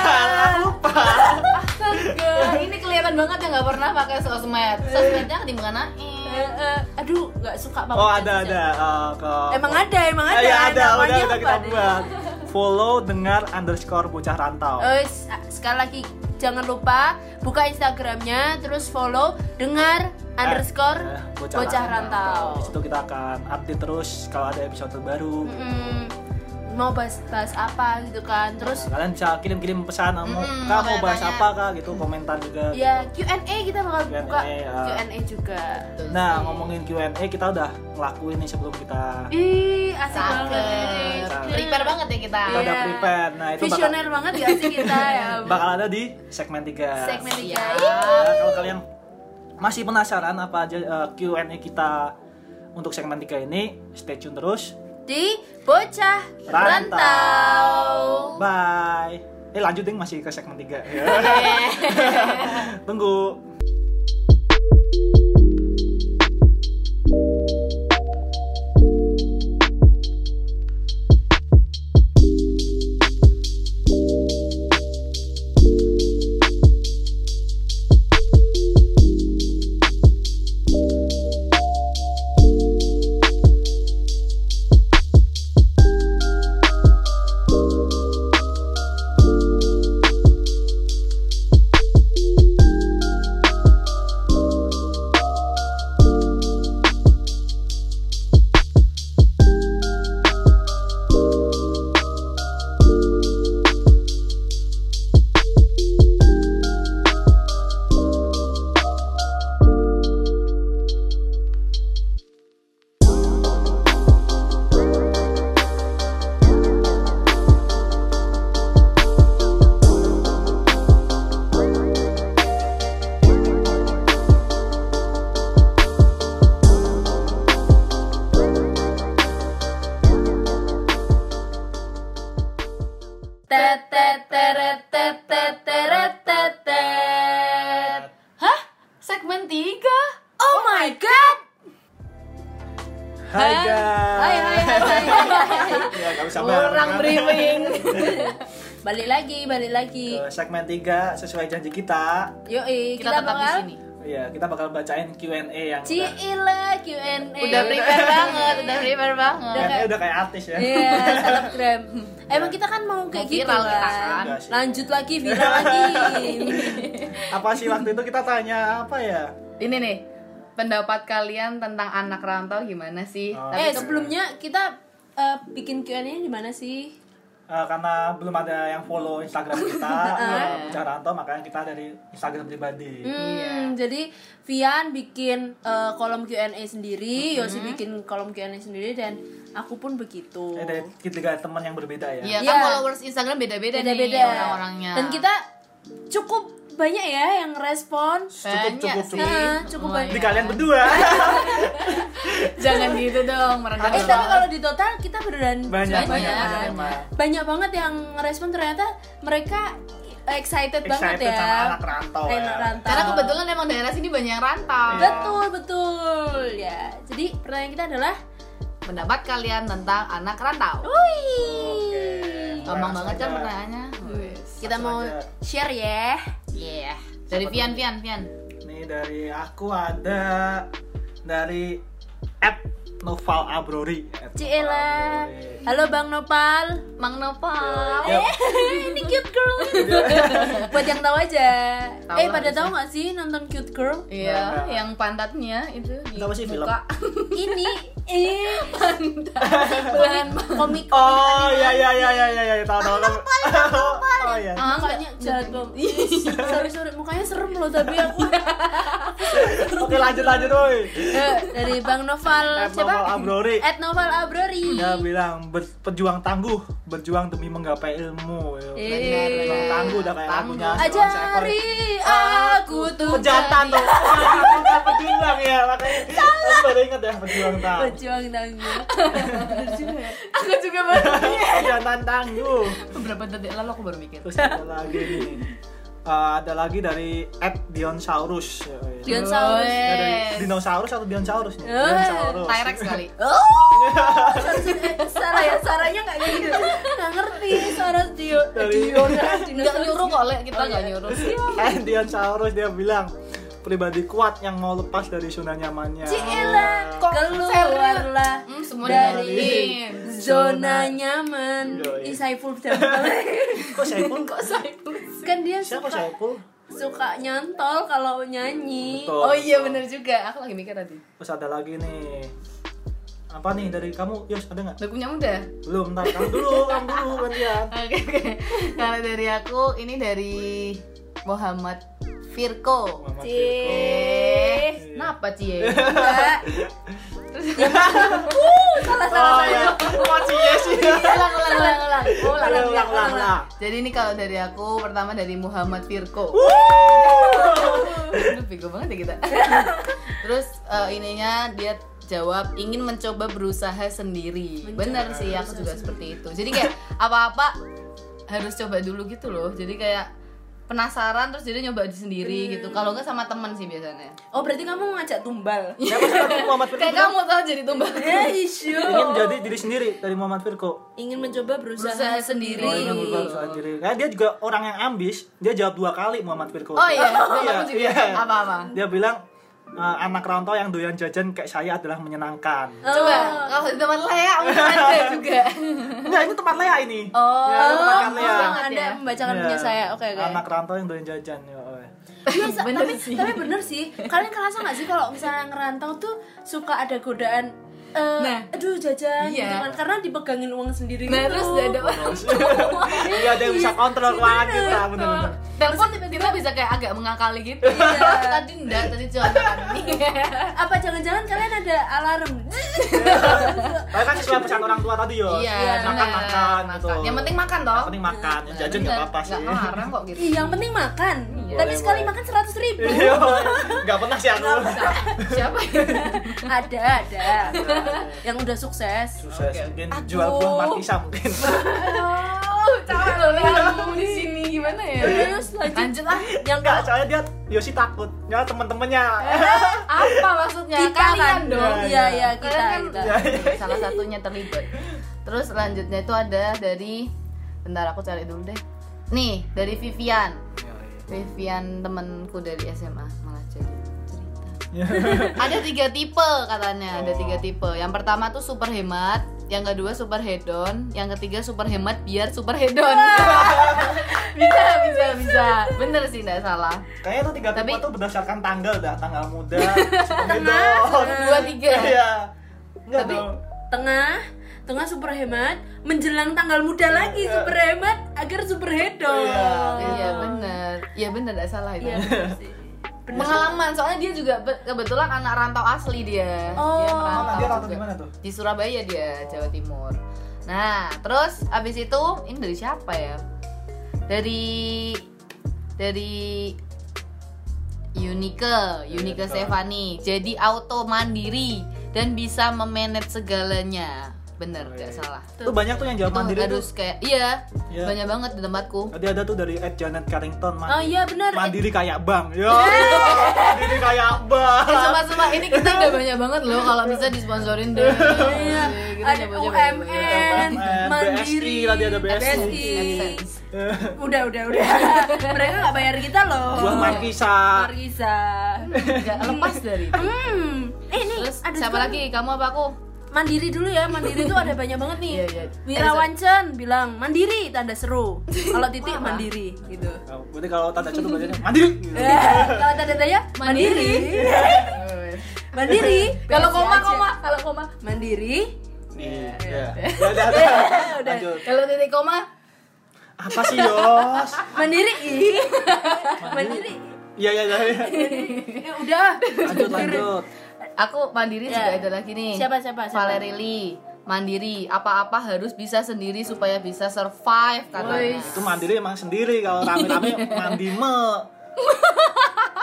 Astaga, <laughs> ini kelihatan banget ya nggak pernah pakai sosmed. Sosmednya di eh, aduh, nggak suka banget. Oh ada ada eh, ke Emang ada, emang ada. Ya, ada udah udah kita buat. Follow dengar underscore bocah rantau. S- sekali lagi jangan lupa buka Instagramnya terus follow dengar underscore Eh, bocah, rantau. Di situ kita akan update terus kalau ada episode terbaru. Mm-mm. Mau bahas bahas apa gitu kan terus Nah, kalian bisa kirim-kirim pesan kamu Mm-mm, kak mau bahas tanya. apa kak gitu komentar juga ya Q&A kita bakal Q&A, buka ya. Q&A juga nah ngomongin Q&A kita udah ngelakuin nih sebelum kita ih asik banget. Prepare banget ya kita. kita udah Iya. prepare nah itu bakal, visioner banget gak sih kita ya <laughs> bakal ada di segmen 3 segmen tiga Siap. Ih, Nah, kalau kalian masih penasaran apa aja eh, Q&A kita untuk segmen 3 ini stay tune terus di bocah Rantau. bye. Eh lanjut deh masih ke segmen 3 <laughs> <laughs> tunggu segmen 3 sesuai janji kita Yoi, kita, kita, tetap di bakal sini. Iya, kita bakal bacain Q&A yang udah, Cila Q&A Udah prepare banget, udah prepare banget. Q&A udah kayak artis ya. Iya, <laughs> selebgram Emang kita kan mau kayak gitu viral kita kan kan. Lanjut lagi, viral lagi <laughs> Apa sih waktu itu kita tanya apa ya? Ini nih, pendapat kalian tentang anak rantau gimana sih? Oh. Tapi Eh, itu- sebelumnya kita eh, bikin Q&A di mana sih? Eh, karena belum ada yang follow Instagram kita, <laughs> uh, Jaranto, makanya kita dari Instagram pribadi. Hmm, Iya. jadi Vian bikin eh, kolom Q&A sendiri, Yosi bikin kolom Q&A sendiri dan aku pun begitu. Eh, dari tiga teman yang berbeda ya. Iya Iya. kan followers Instagram beda-beda nih Beda-beda orang-orangnya. Dan kita cukup banyak ya yang respon. Banyak cukup, sih. Nah, cukup Lumayan. Di kalian berdua. <laughs> Jangan gitu dong, mereka Eh tapi kalau di total kita beneran banyak, banyak, Banyak. banyak, banyak banget yang ngerespon ternyata mereka excited, banget Excited ya. sama anak rantau ya. rantau. Karena kebetulan emang daerah sini banyak yang rantau. Iya. betul betul ya. Jadi pertanyaan kita adalah, Pendapat kalian tentang anak rantau? wih, Gampang Langsung banget kan pertanyaannya. Kita mau aja. share ya. Iya. Dari Vian, Vian, Vian. Nih dari aku ada dari app Noval Abrori. Ciela. Halo Bang Nopal. Mang Nopal. Yuk. <laughs> ini cute girl. <laughs> Buat yang tahu aja. Tahu eh pada tahu nggak sih nonton cute girl? Iya, yang pantatnya itu di Apa sih film? <laughs> ini eh komik komik Oh iya iya iya iya iya iya tahu tahu. tahu. Oh iya. Ah, mukanya jahat banget sorry sorry mukanya serem loh tapi aku Oke lanjut lanjut woi. Eh, dari bang Noval siapa Noval Abrori. At Noval Abrori Dia bilang "Ber- berjuang tangguh, berjuang demi menggapai ilmu. Eh. Berjuang tangguh udah kayak lagunya Ajari aku tuh pejantan jadi tuh. Wah, pejuang ya. Makanya aku baru inget ya pejuang tangguh. Pejuang tangguh. Ya. aku juga baru pejantan tangguh. Beberapa detik lalu aku baru mikir. Terus ada lagi nih Eh, ada lagi dari Ed Dionsaurus Dinosaurus. Ya, dari dinosaurus atau dinosaurus nih? Eh, Dinosaurus. Tyrex kali <laughs> Salah ya, suaranya nggak gitu. Nggak ngerti suara Dio. Dari- Dio nggak nyuruh kok Le. kita Oh, nggak iya. nyuruh Ed Dionsaurus dia bilang pribadi kuat yang mau lepas dari zona nyamannya. Cila, Kok keluarlah Hmm, semua dari dengerin. Zona nyaman. Yoi. Ih, Saiful. <laughs> Kok Saiful? kok saya kan dia Siapa suka Saiful? suka nyantol kalau nyanyi. Betul. oh iya bener juga aku lagi mikir tadi Terus ada lagi nih. Apa nih dari kamu? Yos, ada nggak? lagunya udah Belum, ntar kamu dulu, <laughs> kamu dulu gantian. Oke oke. Kalau dari aku ini dari Muhammad Firko. Muhammad Cie. Firko. Eh, kenapa cie? <laughs> Enggak. Uh, salah salah Oh salah. ya, masih ya sih. ulang ulang ulang ulang. Ulang, ulang, ulang, ulang. Jadi ini kalau dari aku pertama dari Muhammad Firko. Aduh, bego banget ya kita. Terus eh, ininya dia jawab ingin mencoba berusaha sendiri. Bener sih aku juga seperti itu. Jadi kayak apa-apa harus coba dulu gitu loh. Jadi kayak penasaran terus jadi nyoba sendiri gitu. Kalau nggak sama temen sih biasanya. Oh, berarti kamu mau ngajak tumbal. Muhammad Firko? Kayak kamu tau jadi tumbal. <laughs> Ya, isu. Ingin jadi diri sendiri dari Muhammad Firko. Ingin mencoba berusaha, Berusaha sendiri. Oh, ingin diri. Karena dia juga orang yang ambis. Dia jawab dua kali Muhammad Firko. Oh iya, <laughs> Iya, aku juga. iya. Apa-apa? Dia bilang "Eh, anak rantau yang doyan jajan kayak saya adalah menyenangkan. Coba kalau di tempat Lea mungkin <laughs> ada juga. Enggak, ini tempat Lea ini. Oh, Ya, tempat Oh, Lea. banget Anda ya. membacakan Iya. punya saya. Oke, oke. Anak rantau yang doyan jajan. Ya, oh, ya. Iya, <laughs> Bener tapi, sih. tapi bener sih. Kalian kerasa nggak sih kalau misalnya ngerantau tuh suka ada godaan eh, Nah. aduh jajan Iya. gitu kan karena dipegangin uang sendiri Nah, gitu. terus ada orang <laughs> Iya, ada yang bisa kontrol keuangan kita, bener-bener. Telepon kita bisa kayak agak mengakali gitu. tadi enggak, tadi cuma makan <laughs> apa jangan-jangan kalian ada alarm <laughs> Tapi kan sesuai pesan orang tua tadi yo. Iya, makan bener. makan gitu. Yang penting makan toh. Yang penting makan, yang jajan nggak apa-apa sih. Enggak ngelarang kok gitu. Yang penting makan Iya. tapi Boleh, sekali makan seratus ribu Iya, nggak pernah sih aku. Siapa ya? ada ada yang udah sukses Sukses, Oke. mungkin jual buah markisa mungkin. Capek loh lihat di sini gimana ya? Terus lanjut. Lanjut lah. yang Enggak, soalnya dia Yosi takut. Ya teman-temannya. Apa maksudnya? kita Kalian kan dong. iya iya kita Kalian kita kan salah satunya terlibat. Terus selanjutnya itu ada dari bentar aku cari dulu deh. Nih, dari Vivian. Vivian temanku dari SMA malah jadi. <laughs> ada tiga tipe katanya, ada Oh. tiga tipe. Yang pertama tuh super hemat, yang kedua super hedon, yang ketiga super hemat biar super hedon. <laughs> bisa, bisa, bisa. Bener sih nggak salah. Kayaknya tuh tiga tipe Tapi- tuh berdasarkan tanggal dah, tanggal muda, <laughs> hedon. Dua tiga. Iya. Enggak Tapi- dong. tengah tengah super hemat menjelang tanggal muda lagi Iya. super hemat agar super hedon Iya. Iya bener, iya bener nggak salah itu. Iya, bener. Pengalaman, soalnya dia juga be- kebetulan anak rantau asli dia. Oh. dia Mana merantau dia rantau di mana tuh? Di Surabaya dia, Jawa Timur. Nah, terus abis itu ini dari siapa ya? Dari dari Unike, Unike Unike. Stefani. Jadi auto mandiri dan bisa memanage segalanya. Bener, Oh, iya. salah. Tuh banyak tuh yang jawab Itu mandiri harus kayak iya, Iya. banyak banget di tempatku. Tadi ada tuh dari Ed Janet Carrington oh iya benar Mandiri kayak bank. Ya, mandiri kayak bank. Eh, Sumpah-sumpah ini kita udah banyak banget loh kalau bisa disponsorin deh. Iya, Kita ada coba-coba ya. UMN, Mandiri, tadi ada BSI. Udah, udah, udah. Mereka nggak bayar kita loh. Buah markisa. Marisa. Nggak lepas dari itu. Hmm. Eh nih, Terus ada siapa lagi? Kamu apa aku? Mandiri dulu ya, Mandiri tuh ada banyak banget nih. Iya, iya. Wirawancen bilang Mandiri tanda seru. Kalau titik Mandiri gitu. Berarti kalau tanda contoh bacanya mandiri. Eh, <laughs> Kalau tanda tanya Mandiri. Mandiri. <laughs> Kalau koma koma, kalau koma. Mandiri. Iya. <laughs> Ya, udah, udah. Kalau titik koma, Apa sih, Yos? Mandiri. ih. Mandiri. Iya, iya, iya. Ya udah. Lanjut, lanjut. Aku mandiri Ya. juga ada lagi nih. Siapa, siapa, siapa? Valerie Lee. mandiri apa-apa harus bisa sendiri supaya bisa survive katanya itu mandiri emang sendiri kalau rame-rame <laughs> mandi me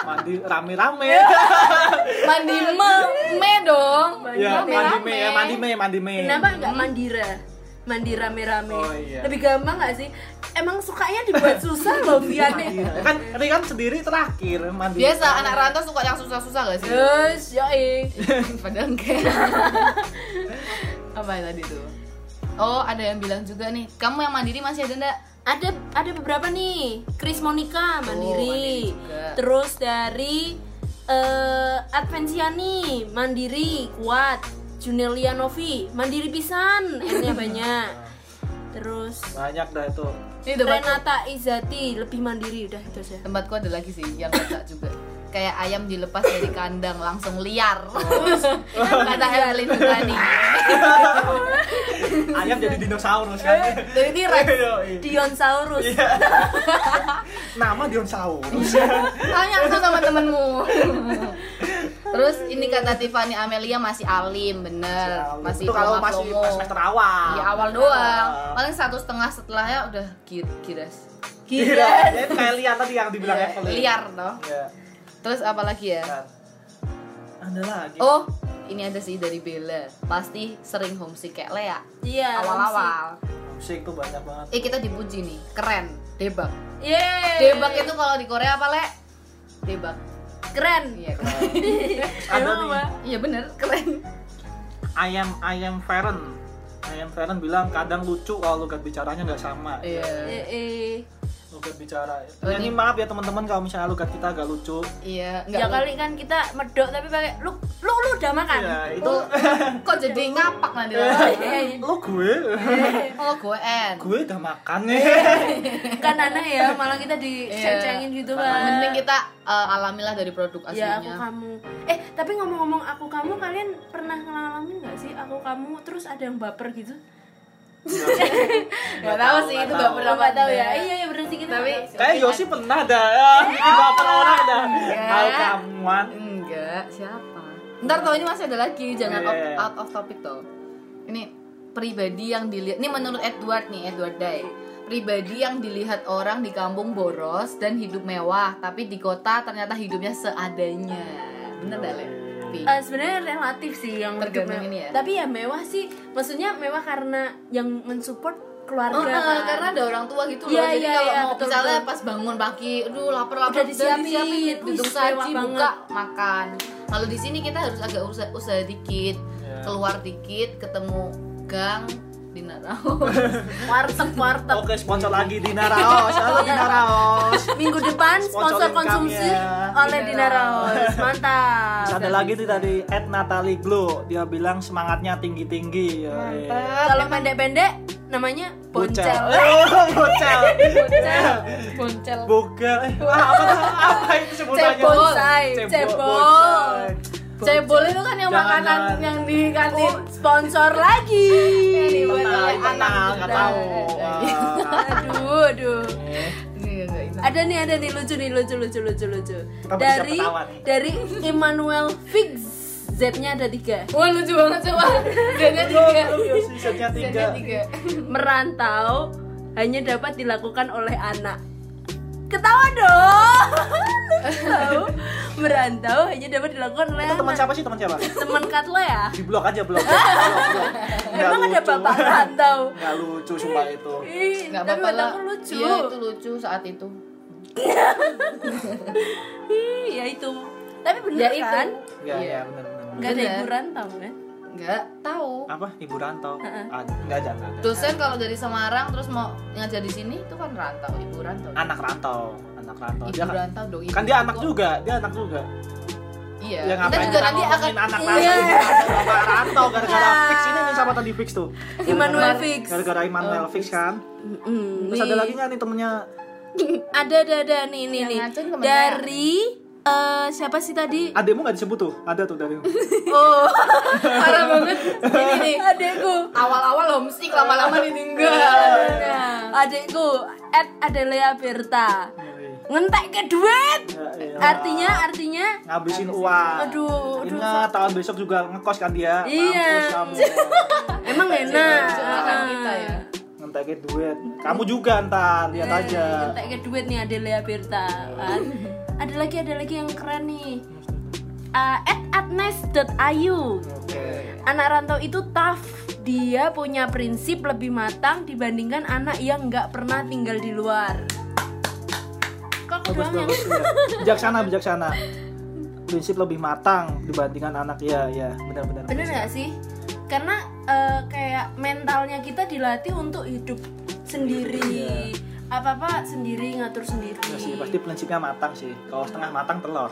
mandi rame-rame <laughs> mandi me me dong ya mandi Rame-rame. me ya mandi me mandi me Kenapa nggak mandira? Mandi rame-rame. Oh, iya. Lebih gampang nggak sih? Emang sukanya dibuat susah loh <laughs> Viane. Mandiri. kan ini kan sendiri terakhir mandi biasa anak rantau suka yang susah-susah gak sih Yes, yoi. <laughs> padahal enggak <laughs> apa ya tadi tuh oh ada yang bilang juga nih kamu yang mandiri masih ada enggak Ada ada beberapa nih. Chris Monica mandiri mandiri. juga. Terus dari eh Advensiani mandiri kuat. Junelia Novi mandiri pisan, N-nya banyak. Terus banyak dah itu ini Renata Izati lebih mandiri udah itu aja. tempatku ada lagi sih yang kata juga kayak ayam dilepas dari kandang langsung liar kata Evelyn Sugani <laughs> ayam jadi dinosaurus kan dari T-Rex Yoi. Dionsaurus. Iya. nama dinosaurus tanya tuh sama temenmu <laughs> terus ini kata Tiffany Amelia masih alim bener masih itu kalau masih promo. pas semester awal Iya awal doang. Paling satu setengah setelahnya udah gir giras. Gila, ya itu kayak lihat tadi yang dibilang Iya, Evelyn. liar toh. Iya. Terus apa lagi ya? Ada lagi. Oh, ini ada sih dari Bella. Pasti sering homesick kayak Lea. Iya. Awal-awal. Musik tuh banyak banget. Eh kita dipuji nih, keren. Debak. Yeay. Debak itu kalau di Korea apa, Le? Debak. Keren. Iya, keren. <laughs> Ada nih. Iya bener, keren. Ayam ayam Feren. Ayam Feren bilang kadang lucu kalau logat bicaranya nggak sama. Iya. Eh, eh. Logat bicara. Oh, Ya, ini ini- maaf ya teman-teman kalau misalnya logat kita agak lucu. Iya, Ya kali kan kita medok tapi pakai lu lu lu udah makan. Ya, itu <laughs> Kok jadi ngapak nanti lah. lo gue. Oh, gue en. gue udah makan nih. <laughs> kan aneh ya, malah kita diceng-cengin gitu kan. Iya. Mending kita uh, alamilah dari produk Ya aku aslinya. kamu. Eh tapi ngomong-ngomong aku kamu kalian pernah ngalamin nggak sih aku kamu terus ada yang baper gitu? Gak tahu sih itu gak pernah nggak tahu ya. ada. Iya ya bener sih kita. Tapi. Kayak Yosi pernah dah. Bikin baper orang dah. Tahu kamuan. Enggak, siapa? Ntar tau ini masih ada lagi, jangan Iya, out, iya. out of topic tuh. Ini pribadi yang dilihat, ini menurut Edward nih, Edward Day. Pribadi yang dilihat orang di kampung boros dan hidup mewah, tapi di kota ternyata hidupnya seadanya. Bener gak, Le? Pi? Eh, sebenarnya relatif sih yang Tergantung hidup ini ya? Tapi ya mewah sih, maksudnya mewah karena yang mensupport keluarga. Oh, kan. karena ada orang tua gitu loh. Iya, Jadi iya, kalau iya, mau betul, misalnya betul. pas bangun pagi, aduh lapar-lapar Udah disiapin. duduk Wih, saji, buka, makan. Kalau di sini kita harus agak usaha, usaha dikit, Iya. keluar dikit, ketemu gang di Narau. <laughs> warteg warteg. Oke, sponsor lagi Dina Raos. Halo Dina Raos. Minggu depan sponsor konsumsi income-nya. oleh Dina Raos. Mantap. Terus ada lagi nih tadi Ed Natalie Glow. Dia bilang semangatnya tinggi-tinggi. Ya, iya. Kalau pendek-pendek namanya boncel. <laughs> Bocel. Boncel. Boncel. Bogel. Eh, wah, apa tuh? Apa itu sebutannya? Bonsai, Cebol. Cebol. Itu kan yang Jangan, makanan jangan. yang di kantin. Oh, sponsor lagi. Yang dibuat Kenal, oleh anak nggak tahu. Iya. Wah. Aduh, aduh. Eh, Ini. Ada nih, ada nih lucu nih, lucu lucu lucu lucu. Dari dari Emmanuel Fix. Z-nya ada tiga. Wah lucu banget coba. Dia tiga. Dia tiga. Merantau hanya dapat dilakukan oleh anak. Ketawa dong. Tahu. Merantau hanya dapat dilakukan oleh Itu teman anak. siapa sih? Teman siapa? Teman Katla ya? Di blok aja blok. Blok, blok. Nggak Emang ada bapak rantau. Nggak lucu sumpah itu. Nggak apa-apa lah. lucu. Iya itu lucu saat itu. Ih, ya itu. Tapi bener Ya itu. kan? Iya, Iya. iya benar benar. Gak ada Bener. ibu rantau kan? Nggak tahu. Apa? Ibu rantau? Heeh. Ada. Nggak ada, nggak ada. Dosen kalau dari Semarang terus mau ngajar di sini itu kan rantau, ibu rantau. Anak rantau, anak rantau. Ibu Dia kan, rantau dong. ibu kan dia anak juga, dia anak juga. Iya. Ya kita juga kita nanti akan anak Iya. rantau, bapak rantau gara-gara fix ini nih sama tadi fix tuh. Immanuel Fix. Gara-gara Immanuel fix kan. Mm, Terus ada lagi nggak nih temennya? <laughs> ada ada ada nih nih nih dari eh siapa sih tadi Ademu nggak disebut tuh? Ada tuh dari. <laughs> oh parah banget. Ini nih. adekku Awal-awal homesick, lama-lama ditinggal. adekku at Adelia Berta ngentek ke duit Ya, iya. artinya artinya ngabisin uang Aduh, aduh. ingat tahun besok juga ngekos kan dia Iya. <laughs> Emang enak kita ya. ngentekin duit kamu juga ntar lihat Iya, aja ngentek ke duit nih Adelia Berta kan <laughs> ada lagi ada lagi yang keren nih. Uh, at atnes.ayu oke. Anak rantau itu tough. Dia punya prinsip lebih matang dibandingkan anak yang nggak pernah tinggal di luar. Kok bagus doang yang bagus ya. bijaksana bijaksana. Prinsip lebih matang dibandingkan anak ya ya benar-benar bener nggak sih? Karena eh, kayak mentalnya kita dilatih untuk hidup sendiri apa apa sendiri ngatur sendiri Ya sih pasti prinsipnya matang sih kalau setengah matang telur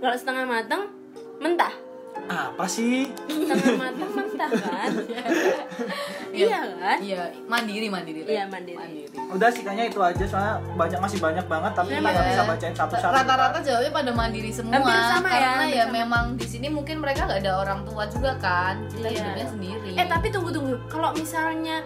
kalau setengah matang mentah apa sih setengah matang mentah kan <laughs> iya kan Iya, mandiri mandiri. Iya, mandiri. udah sih kayaknya itu aja soalnya banyak masih banyak banget tapi kita Iya. nggak bisa bacain satu-satu Rata-rata jawabnya pada mandiri semua. Hampir sama ya, karena hampir ya sama. memang di sini mungkin mereka nggak ada orang tua juga kan. Kita Iya. hidupnya sendiri. eh tapi tunggu tunggu kalau misalnya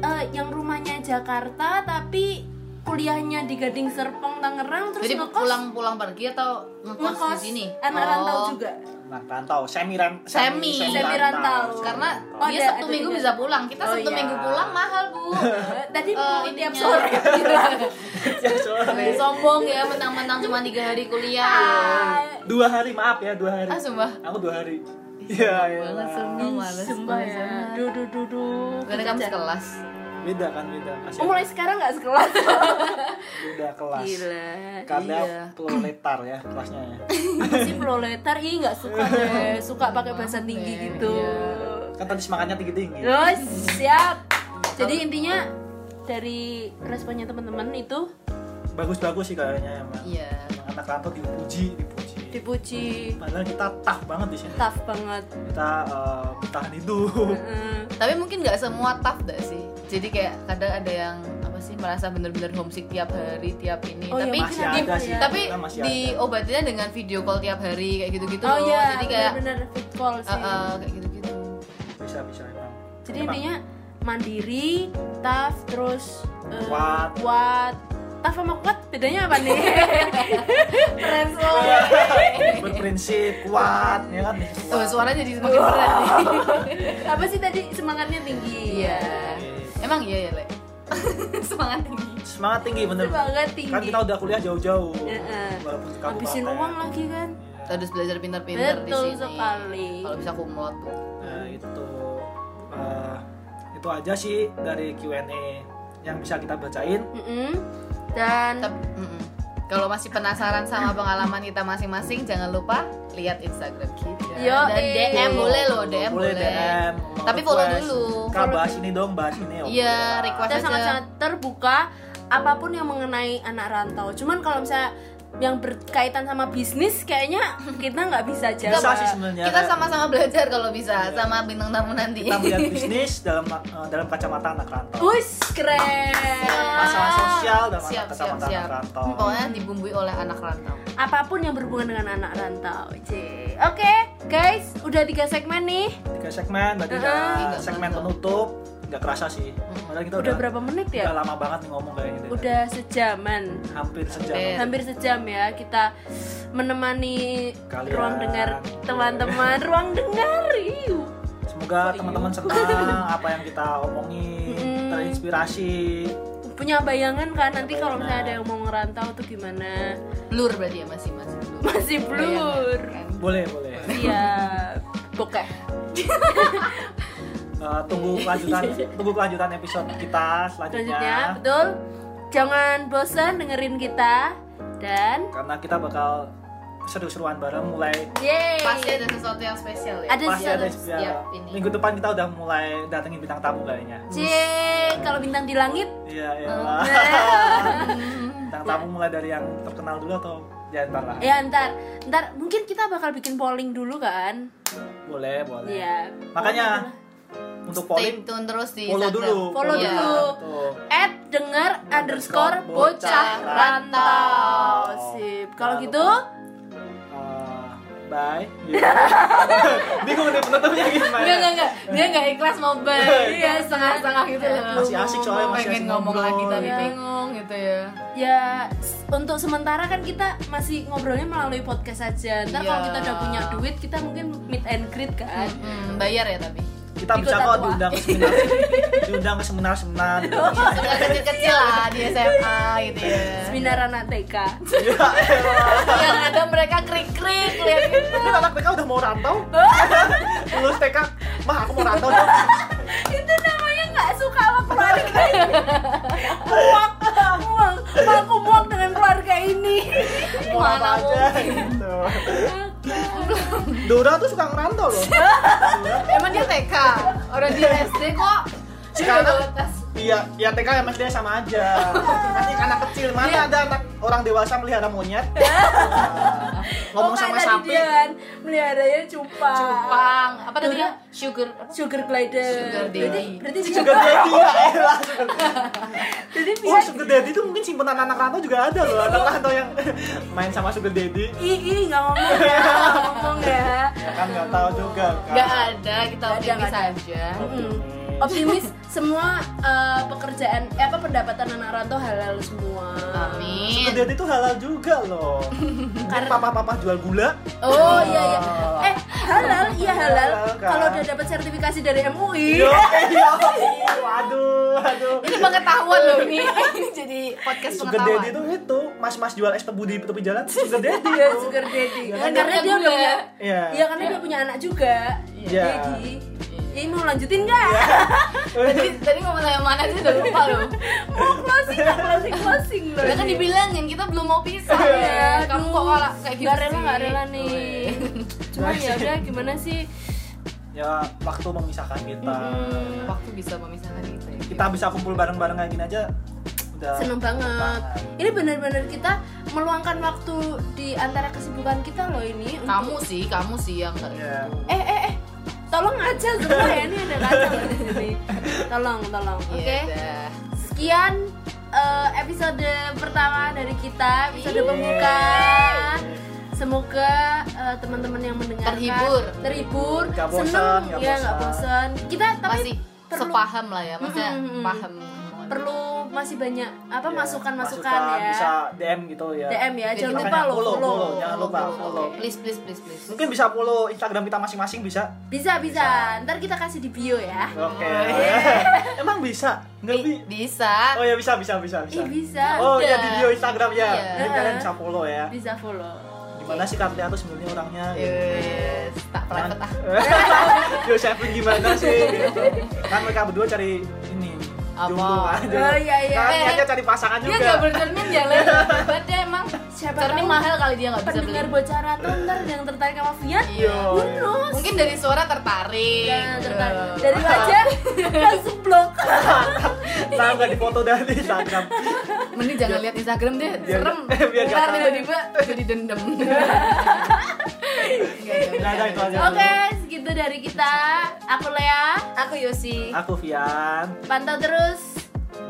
eh, yang rumahnya Jakarta tapi kuliahnya di Gading Serpong Tangerang terus Jadi ngekos pulang-pulang pergi atau ngekos, ngekos di sini? anak Oh. rantau juga nah rantau semi ran Semi. Semi rantau. Karena Oh, dia ada- Sabtu ada Minggu juga. bisa pulang. Kita Oh, Sabtu iya. Minggu pulang mahal, Bu. <laughs> Eh, tadi Eh, mau tiap sore ya soalnya Sombong ya mentang-mentang cuma tiga hari kuliah. dua hari maaf ya dua hari Ah, sumpah. aku dua hari iya iya Banget sumpah males. Sumpah males ya. Duh, duh, duh, duh. Karena kamu sekelas. Beda kan beda Oh, mulai sekarang nggak sekelas. beda kelas Gila. karena Iya. proletar ya kelasnya ya sih proletar? Ih, nggak suka <laughs> deh. Suka pakai bahasa tinggi deh, gitu. iya. kan tadi semangatnya tinggi tinggi Terus, siap. Jadi intinya dari responnya teman-teman itu bagus bagus sih kayaknya emang Iya. Emang anak rantau dipuji dipuji dipuji padahal kita tough banget di sini tough banget. kita eh, bertahan hidup Heeh. Tapi mungkin nggak semua tough gak sih? Jadi kayak kadang ada yang apa sih merasa bener-bener homesick tiap hari, tiap ini. Oh, iya, tapi masih Gimana ada ya? sih tapi kita masih ada. diobatinnya dengan video call tiap hari kayak gitu-gitu Oh loh. iya, Jadi kayak bener-bener fit call uh, sih. uh, kayak gitu-gitu. bisa bisa emang Jadi Emang. intinya mandiri, tough, terus eh, Kuat. kuat. Tough sama kuat bedanya apa nih? <laughs> Iya. berprinsip <laughs> kuat ya kan Oh, suara jadi semakin berat nih. apa sih tadi semangatnya tinggi? Iya. Emang iya ya, Le. <laughs> Semangat tinggi. semangat tinggi bener Semangat tinggi. kan kita udah kuliah jauh-jauh di Habisin uang lagi kan? Iya. Harus belajar pintar-pintar di Betul sini. sekali. Kalau bisa kumlot tuh. Nah, itu eh, itu aja sih dari Q&A yang bisa kita bacain. Mm-mm. Dan Tapi, mm-mm. Kalau masih penasaran sama pengalaman kita masing-masing, jangan lupa lihat Instagram kita. Yo, Dan eh. DM boleh loh, DM boleh. DM. mau Tapi follow request. dulu. Kak bahas ini dong, bahas ini. Iya, request. kita aja. sangat-sangat terbuka apa pun yang mengenai anak rantau. Cuman kalau misalnya yang berkaitan sama bisnis kayaknya kita nggak bisa Bisa jawab. sih sebenarnya. Kita sama-sama belajar kalau bisa sama bintang tamu nanti. kita melihat <laughs> bisnis dalam eh, dalam kacamata anak rantau. Wus keren. Masalah sosial dalam siap, siap, kacamata siap. anak rantau. Pokoknya dibumbui oleh anak rantau. Apa pun yang berhubungan dengan anak rantau. C. Oke, guys, udah tiga segmen nih. Tiga segmen, berarti udah Tiga segmen segmen. penutup. Nggak kerasa sih. Padahal kita Udah berapa menit Udah ya? lama banget nih ngomong kayak gitu. Udah sejaman. hampir sejam. Hampir. Hampir sejam ya kita menemani Kalian. ruang dengar teman-teman. ruang dengar. Iu. Semoga teman-teman senang <laughs> apa yang kita omongin, Mm. terinspirasi. Punya bayangan kan nanti kalau misalnya ada yang mau ngerantau tuh gimana? Blur berarti ya masih masih blur. Masih blur. Bayangan, kan? Boleh, boleh. Iya. Bokeh. <laughs> Eh, tunggu <laughs> kelanjutan, tunggu kelanjutan episode kita selanjutnya. Selanjutnya, betul. Jangan bosan dengerin kita dan Karena kita bakal seru-seruan bareng mulai yeay. Pasti ada sesuatu yang spesial ya. Ada pasti ada setiap ya, ini. minggu depan kita udah mulai datengin bintang tamu kayaknya. Cie, kalau bintang di langit. Iya, iya. Oh. <laughs> bintang tamu mulai dari yang terkenal dulu atau ya ntar lah. ya ntar, ntar mungkin kita bakal bikin polling dulu kan? Boleh, boleh. Iya. Makanya untuk Stay polling tune terus di follow Instagram. dulu. Follow Iya. dulu. At dengar underscore bocah rantau. Sip. Kalau gitu, Eh, bye <laughs> bingung nih penutupnya gimana Enggak, enggak, enggak. Dia enggak ikhlas mau bye. Iya, setengah-setengah gitu loh. Masih asik soalnya, masih pengen ngomong ngobrol, lagi tapi ya. bingung gitu ya. ya untuk sementara kan kita masih ngobrolnya melalui podcast aja ntar kalau Iya. kita udah punya duit kita mungkin meet and greet kan Hmm, bayar ya tapi. Kita bisa Ikut kok tatwa. diundang ke seminar <laughs> diundang ke seminar seminar <laughs> gitu. Sudah kecil-kecil lah di SMA gitu ya. seminar anak TK ya <laughs> elah. Yang ada mereka krik-krik lihat gitu. Ini anak TK udah mau rantau lulus TK mah aku mau rantau dong itu namanya nggak suka sama keluarga ini. Muak muak. Aku muak dengan keluarga ini. Mana aja gitu. Dora tuh suka ngerantau loh. Emang dia TK? Orang dia SD kok. Sekarang- tas. Iya, ya TK ya SD sama aja. Masih anak kecil, mana Iya. ada anak orang dewasa melihara monyet? Wah, <laughs> Ngomong Oh, sama sapi. meliharanya cupang Cupang. Apa tadi? Dora. Sugar. sugar glider Sugar daddy. berarti Sugar daddy ya <laughs> elah. jadi Oh, dia sugar daddy itu mungkin simpenan anak rantau juga ada loh. Anak rantau yang <laughs> main sama sugar daddy. ih ih nggak ngomong ya ngomong ya Ya kan nggak tahu juga kan. Ada, kita Nggak ada, optimis nggak ada. saja. Optimis semua eh, pekerjaan eh, apa pendapatan anak rantau halal semua Amin. Sugar daddy itu halal juga loh. <laughs> Karena papa-papa jual gula. oh iya iya eh halal iya halal Halal, kan? kalau udah dapat sertifikasi dari MUI Yo, yo, waduh, waduh. Ini pengetahuan loh ini. <laughs> Ini jadi podcast Sugar daddy pengetahuan. itu itu mas-mas jual es tebu di tepi jalan sugar daddy. Iya, itu. sugar daddy. Iya, Kan kan? karena dia punya Iya. Iya, karena dia punya anak juga. Iya. Daddy. Ini mau lanjutin nggak? <laughs> Tadi tadi ngomong yang mana sih udah lupa loh. mau closing nggak closing closing loh. Kan dibilangin kita belum mau pisah Iya, ya. Kamu kok kalah kayak gitu Nggak rela sih? nggak rela nih. Cuma ya udah gimana sih? Ya, waktu memisahkan kita. Mm-mm. Waktu bisa memisahkan kita ya. Kita bisa kumpul bareng-bareng kayak gini aja udah Seneng banget. Ini benar-benar kita meluangkan waktu di antara kesibukan kita loh ini. untuk- Kamu sih, kamu sih yang kayak Iya. gitu. Eh eh eh. Tolong aja semua ya ini ada kacang di sini. Tolong, tolong. Oke. Iya dah. Sekian eh, episode pertama dari kita, episode Yeay. pembuka. Semoga eh, teman-teman yang mendengarkan Terhibur. terhibur, seneng, ya nggak bosan. bosan. Kita tapi Masih perlu sepaham lah ya, maksudnya Mm-mm. paham. perlu masih banyak apa Ya, masukan-masukan masukan, ya. Bisa DM gitu ya. DM ya, jangan lupa lo follow, follow. follow, jangan lupa follow. Please, please, please, please. Mungkin bisa follow Instagram kita masing-masing bisa. Bisa, bisa. Ntar kita kasih di bio ya. Oke. Oh, <laughs> Emang bisa? Enggak bi? bisa. Oh ya bisa bisa bisa bisa. Ih, bisa. Oh Udah. ya di bio Instagram ya. Jadi kalian bisa follow ya. Bisa follow. Gimana sih Kartia tuh sebenarnya orangnya? Yes, tak private ah. <laughs> Yo Sheflin gimana sih? Gitu. Kan mereka berdua cari ini? Jomblo kan. <laughs> Oh, iya, iya. Kan Eh, niatnya cari pasangan Dia juga. gak bercermin ya, Len. <laughs> Hebat dia emang. Siapa Cermin tahu mahal kali dia gak bisa beli. pendengar bocoran tuh ntar yang tertarik sama Fiat Iya. Mungkin dari suara tertarik. Ya, tertarik. Iya. dari wajah <laughs> langsung blok Nah, nggak difoto dari Instagram. Mending jangan lihat Instagram deh, serem. Ntar tahu. tiba-tiba jadi dendam. Aja. oke segitu dari kita aku Lea aku Yosi Aku Vian, pantau terus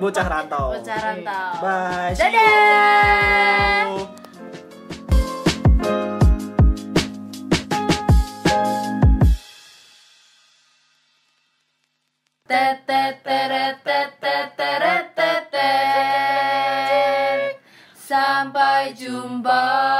bocah rantau. bocah rantau Bye. Dadah. you. Sampai jumpa